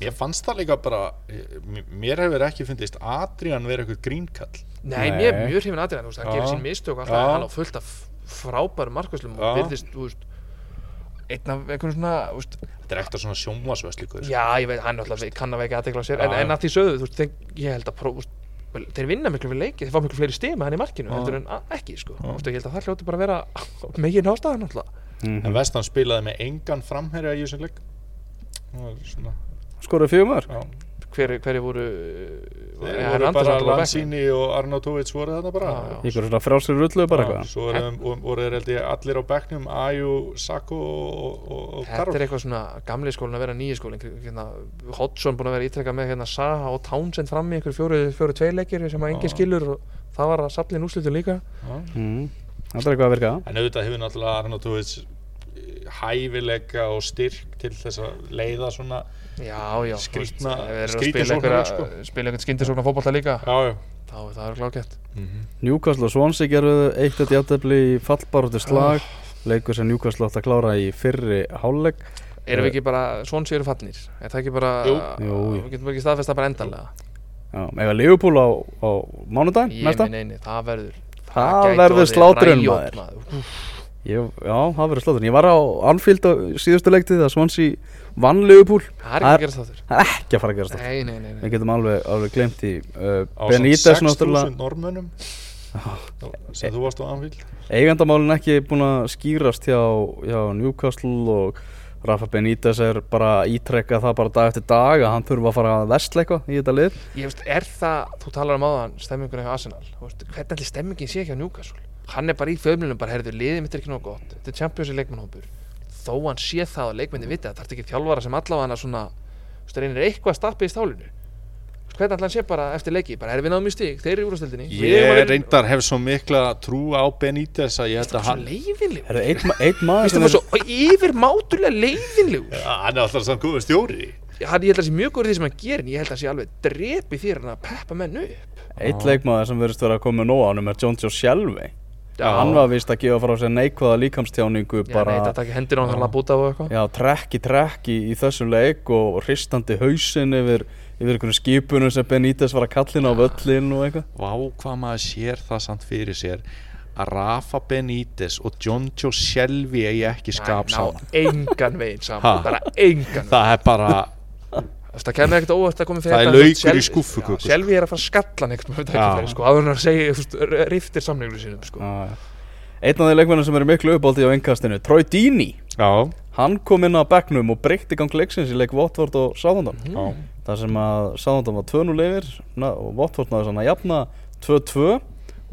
Mér fannst það líka bara m- Mér hefur ekki fundist Adrian vera eitthvað grínkall nei, Nei. mér mjög hrifin aðrið hann, hann Já. gerir sín mistök og Já. alltaf, hann á fullt af frábærum markvæslum og Já. virðist, þú veist einn af einhvern svona, veist, Þetta er ekkert svona sjónvarsvöslíkur já, ég veit, hann náttúrulega kann að veika aðtekla á sér, en, en að því sögðu, þú veist, þeir, ég held að próf, þeir vinna miklu fyrir leiki, þeir fá miklu fleiri með hann í markinu heldur en ekki, sko, veist, ég held að það hljóti bara að vera [LAUGHS] megin ástæðan náttúrulega. Mm En Vestan spilaði með engan framherja í þessum leik. Fjögur mörg? Já hverju hver voru Þeir ja, voru Andersson bara. Lanzini og Arnautovic voru þarna bara. Ykkur svona frjálsir rullu bara Já, eitthvað? Svo voru voru þeir held ég allir á bekknum Aju, Sako og, og, og Þetta Karol er eitthvað svona gamli skólinn að vera nýji skólinn hérna, Hodgson búin að vera ítrekka með hérna Saha og Townsend fram í einhver fjóru, fjóru tveileikir sem að enginn Já. skilur og það var að saflin úrslitu líka. Mm. Það er eitthvað að virka En auðvitað hefur náttúrulega Arnautovic eh, hæfileika og styrk til þess að leiða svona Já, já, eru að spila sóknarleik, einhverja- sko. spila einhvern skyndisóknar fótbolta líka Já, já. þá er það glákjætt Newcastle og Swansea gerðu eitt eitt játefli í fallbaróttu slag. Leikur sem Newcastle átt að klára í fyrri hálfleik. Erum við ekki bara, svon séu fatnir Er það ekki bara, Jú. Við getum ekki staðfesta bara endanlega. Já, eða Liverpool á, á mánudaginn Ég minn eini, það verður Það gæti verður slátrun, maður. Ég, Já, það verður slóttur Ég var á Anfield á síðustu leiktið að Swansea vann Liverpool. Það er ekki er- að gerast það Það er ekki að fara að gerast það Nei, nei, nei, nei. Við getum alveg, alveg glemt í uh, Á Benítez náttúrulega 6.000 normönnum sem þú varst á Anfield. Eigandamálin ekki búin að skýrast hjá, hjá Newcastle og Rafa Benítez er bara ítrekka það bara dag eftir dag að hann þurfa að fara að vestla eitthvað í þetta lið. Ég veist, er það, þú talar um áðan stemmingunni hjá Arsenal, þú veist, hvernig allir stemmingin sé hjá Newcastle? Hann er bara í fjölmjölum bara, herðu, liðið mitt er ekki nóg gott. Þetta er Champions League leikmannhópur þó hann sé það og leikmenni viti það þarf ekki þjálfara sem allavega svona reynir eitthvað að stappa í stálinu. Hvernig ætla hann sé bara eftir leiki? Bara erum við náðum í stík, þeir eru í úrstildinni Ég reyndar hef svo mikla trú á Benítez að ég held að hann Er það einn, ma- einn maður yfir mátulega leiðinlegur? Ja, Hann er alltaf samt góður stjóri. Hann, ég held að það sé mjög góður því sem hann gerir en ég held að það sé alveg drepi þér hann að peppa menn upp. Eitt leikmaður sem verðist vera að koma með nóg ánum er John Joe Shelby Já. Hann var vist að gefa frá sér neikvæða líkamstjáningu Já, bara hendur á hann að búta og eitthvað. Já, trekk í trekk í, í þessum leik og hristandi hausinn yfir, yfir einhvern skipunum sem Benítez var að kallina á völlin og eitthvað. Vá hvað maður sér það samt fyrir sér að Rafa Benítez og John Joe Shelby eigi ekki skap saman. engan veginn saman bara engan veginn Það er bara það kemur ekkert óvart að koma fyrir Það er þetta, þú veist, laukur í Sel- skúffuköku, Já, Selvi er að fara að skalla ekkert með tækifæri sko, áður en að segja, þú veist, r- riftir samningu sínum sko. Einn af þeir leikmennir sem eru miklu uppáldi á engkastinu Troy Deeney. Já, Hann kom inn á bekknum og breytti gang leiksins í leik Watford og Southampton. Já þar sem að Southampton var 2-0 yfir og Watford náði svona að jafna 2-2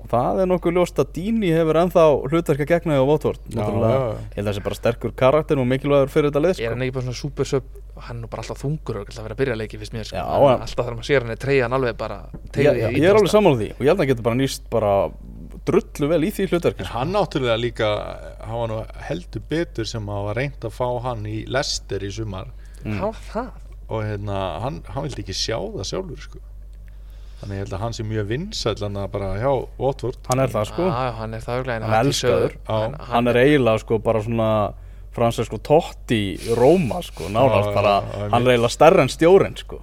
og það er nokkuð ljóst að Dini hefur ennþá hlutverk að gegna hjá Watford Já, Náttúrulega, já, já. ég held að það sé bara sterkur karakter og mikilvægur fyrir þetta lið er sko. hann ekki bara svona super sub hann er nú bara alltaf þungur og alltaf verið að byrja leiki fyrst mér sko. Já, Hann- hann- alltaf þegar maður sér hann er treyja hann alveg bara ég, teygði ég, er alveg sammála því og ég held að hann getur bara nýst bara drullu vel í því hlutverki En sko. hann náttúrulega líka hann var nú heldur betur sem að var reynd að fá hann í Lester í sumar það? og hérna, hann, hann vildi ekki sjá það sjálfur sko. Þannig ég held að hann sé mjög vinsæll hann bara hjá Watford hann er það sko Já, já, hann er það en Hann er hann elskaður. Já. hann, hann er eiginlega sko bara svona Fransesco Totti í Róma sko nánast bara, hann er eiginlega stærri en stjórin sko.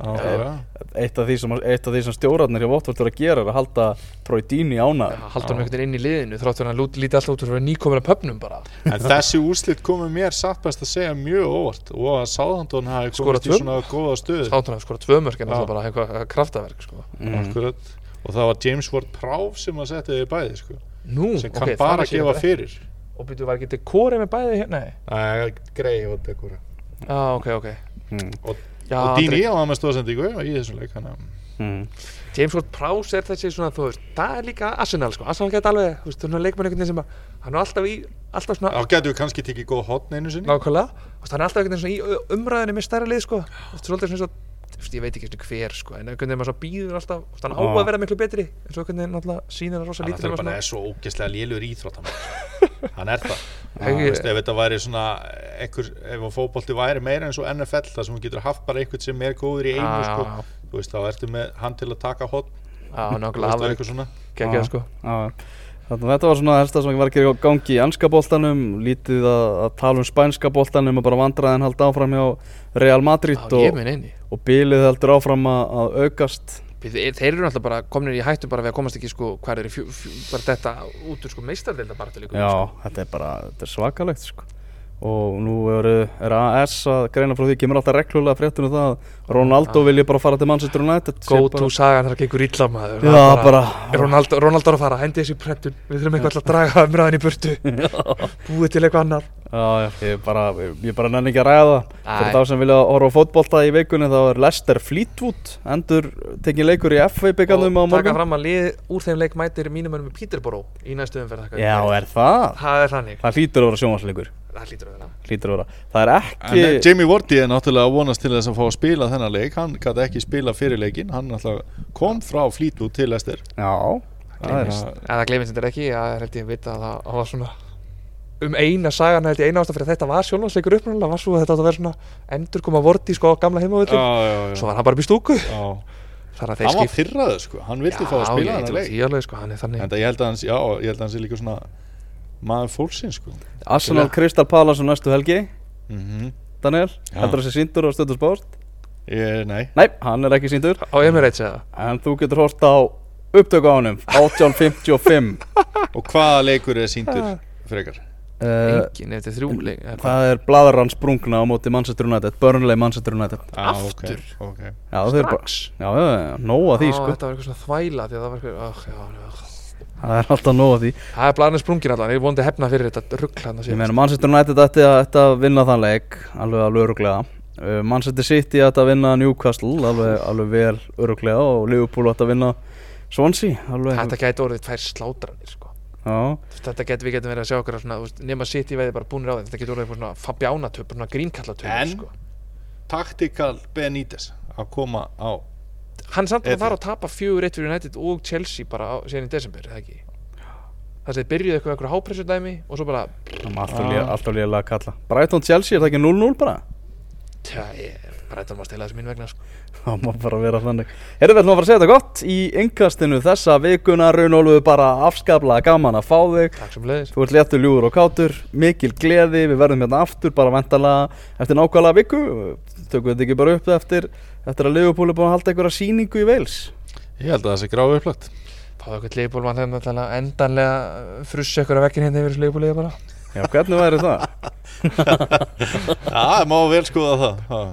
Eitt af því sem, eitt af því sem stjórarnir hjá Votvort eru að gera er að halda Troy Dini ánæður haldur hann einhvern veginn inn í liðinu þrátt fyrir hann líti alltaf út fyrir að vera nýkomin að pöpnum bara. En þessi úrslit komu mér satt best að segja mjög óvart og að Sáðandón hafi komist í svona góða stöð Sáttun hafði skorað tvö mörk en alltaf bara eitthvað kraftaverk sko. Akkurat. og það var James Ward Prowse sem að setja þið bæði sko. Nú, sem kann bara gefa fyrir. Og býtu, var ekki dekorið með bæði hérna? Nei. Grei og dekora Já, ok, ok. Mm. og, Já, og Dini á það með stóðsendingu í þessum leik Mm. James Ward Prowse er þessi svona, þú veist, það er líka Arsenal, sko, Arsenal geta alveg, þú veist, svona leikmann einhvern veginn sem að, hann er alltaf í, alltaf svona, þá getur við kannski tekið góð hotn einu sinni? Nákvæmlega, þú veist, hann er alltaf einhvern veginn svona í umræðinni með stærra lið, sko, þú veist, svolítið svona, þú veist, ég veit ekki einu hver, sko, en einhvern veginn maður svo býður alltaf, hann á að vera miklu betri, en svo einhvern veginn náttúrulega sýnir hann rosa hann lítið er nema bara svo ógeðslega lélur íþróttam [LAUGHS] hann er það. Ef þetta væri svona einhver, ef að fótbolti væri meira eins og NFL þar sem þú getur haft bara einhvern sem er góður í einu sko, þú veist, þá ertu með hann til að taka þú nákvæmlega, veist, það var eitthvað svona. geggjað, sko. Já, Þannig að þetta var svona helsta sem var að gera í gangi í anska boltanum lítið að, að tala um spænska boltanum og bara vandraðin halda áfram hjá Real Madrid og, og bilið heldur áfram að, aukast. Þeir eru alltaf bara komin í hættu bara við að komast ekki sko hvað er í fjú, fjú, bara þetta út úr sko meistardelda bara til ykkur Já, sko. þetta er bara þetta er svakalegt sko og nú er, er AS að greina frá því kemur alltaf reglulega fréttunum það að Ronaldo vilji bara fara til Manchester United Go to bara, sagan þar gengur illa maður. Já, er bara Ronaldo, Ronaldo er að fara, hendi þessi prentun. Við þurfum eitthvað til að draga umræðin í burtu. [LAUGHS] Búið til eitthvað annar Já, ég bara, bara nenni ekki að ræða það. Fyrir þá sem vilja horfa á fótbolta í vikunni þá er Leicester Fleetwood endur tekin leikur í FA byggandum á Og taka morgun. fram að lið úr þeim leik mætir mínum önum í Peterborough í næstu umferð Já, er það? Það er þannig Það hlýtur að vera. Hlýtur að vera. Það er En ekki eh, Jamie Vardy er náttúrulega að vonast til þess að fá að spila þennan leik. Hann gæti ekki spila fyrir leikin hann náttúrulega kom frá Fleetwood til Lester Já, það er. En gleymist þetta ekki, er held ég að vita að það var svona um eina sagan held ég eina ástæð fyrir að þetta var sjónvarsleikur upprunalega var svo að þetta átt að vera svona endur koma vorti sko á gamla heimavöldum já, já, svo var hann bara já. að þeir hann var skipt fyrraður sko, hann vildi fá að Já, spila ég þennan trúi leik því alveg sko, hann er þannig. En það ég held að hans, já, ég held að hans er líka svona maður fólksins sko Arsenal Crystal Palace á næstu helgi mm Daniel, Já. heldur þessi síndur á stöðusport? ég, nei, Nei, hann er ekki síndur á Emirates eða En þú getur hort á upptöku á honum 1855 [LAUGHS] og hvaða leikur er síndur frekar uh, engin eftir þrjú leik eða hvað? Það er bladrann sprungna á móti Manchester United Burnley Manchester United Ah, Aftur? ok, ok. Já, bara strax Já, já, já, nóa því sko þetta var eitthvað svona þvæla því að það var eitthvað já, já. Það er alltaf nóa því. Það er blanið sprungin allan, ég vonandi hefna fyrir þetta rugg hann Ég meina Manchester United ætti að, ætti að vinna þann leik Alveg alveg öruglega uh, Manchester City ætti að vinna Newcastle Alveg, alveg vel öruglega Og Liverpool ætti að vinna Swansea Alveg. Þetta gæti orðið tvær slátranir sko. Já, þetta gæti við getum verið að sjá veist, nema City veði bara búnir á þeim. Þetta getur orðið svona Fabiánatöp, svona grínkallatöp En- sko. Tactical Benítez að koma á hann er samt að Eddu. fara að tapa fjögur eitt fyrir United og Chelsea bara á- síðan í desember, er það ekki það sem þeir byrjuðu eitthvað eitthvað hápressudæmi og svo bara, Það er alltaf lé- alltaf lélega að kalla Brighton Chelsea, er það ekki 0-0 bara? tja, ég eitthvað maður stela þessu mín vegna sko. Það má bara vera þannig. Erum við ætlum að fara að segja þetta gott í yngkastinu þessa vikuna. Raunólfu bara afskaplega gaman að fá þig. Takk sem leiðis Þú ert léttur ljúður og kátur, mikil gleði, við verðum hérna aftur bara vendalega eftir nákvæmlega viku. Tökum við þetta ekki bara upp eftir, eftir að Liverpool er búin að halda einhverja sýningu í Wales? Ég held að það sé gráðu upplagt. Fáðu eitthvað leifból mann þegar til að endanlega frussa eitthvað að vekkin hérna Já, hvernig væri það? [LAUGHS] Já, það má vel skoða það, það.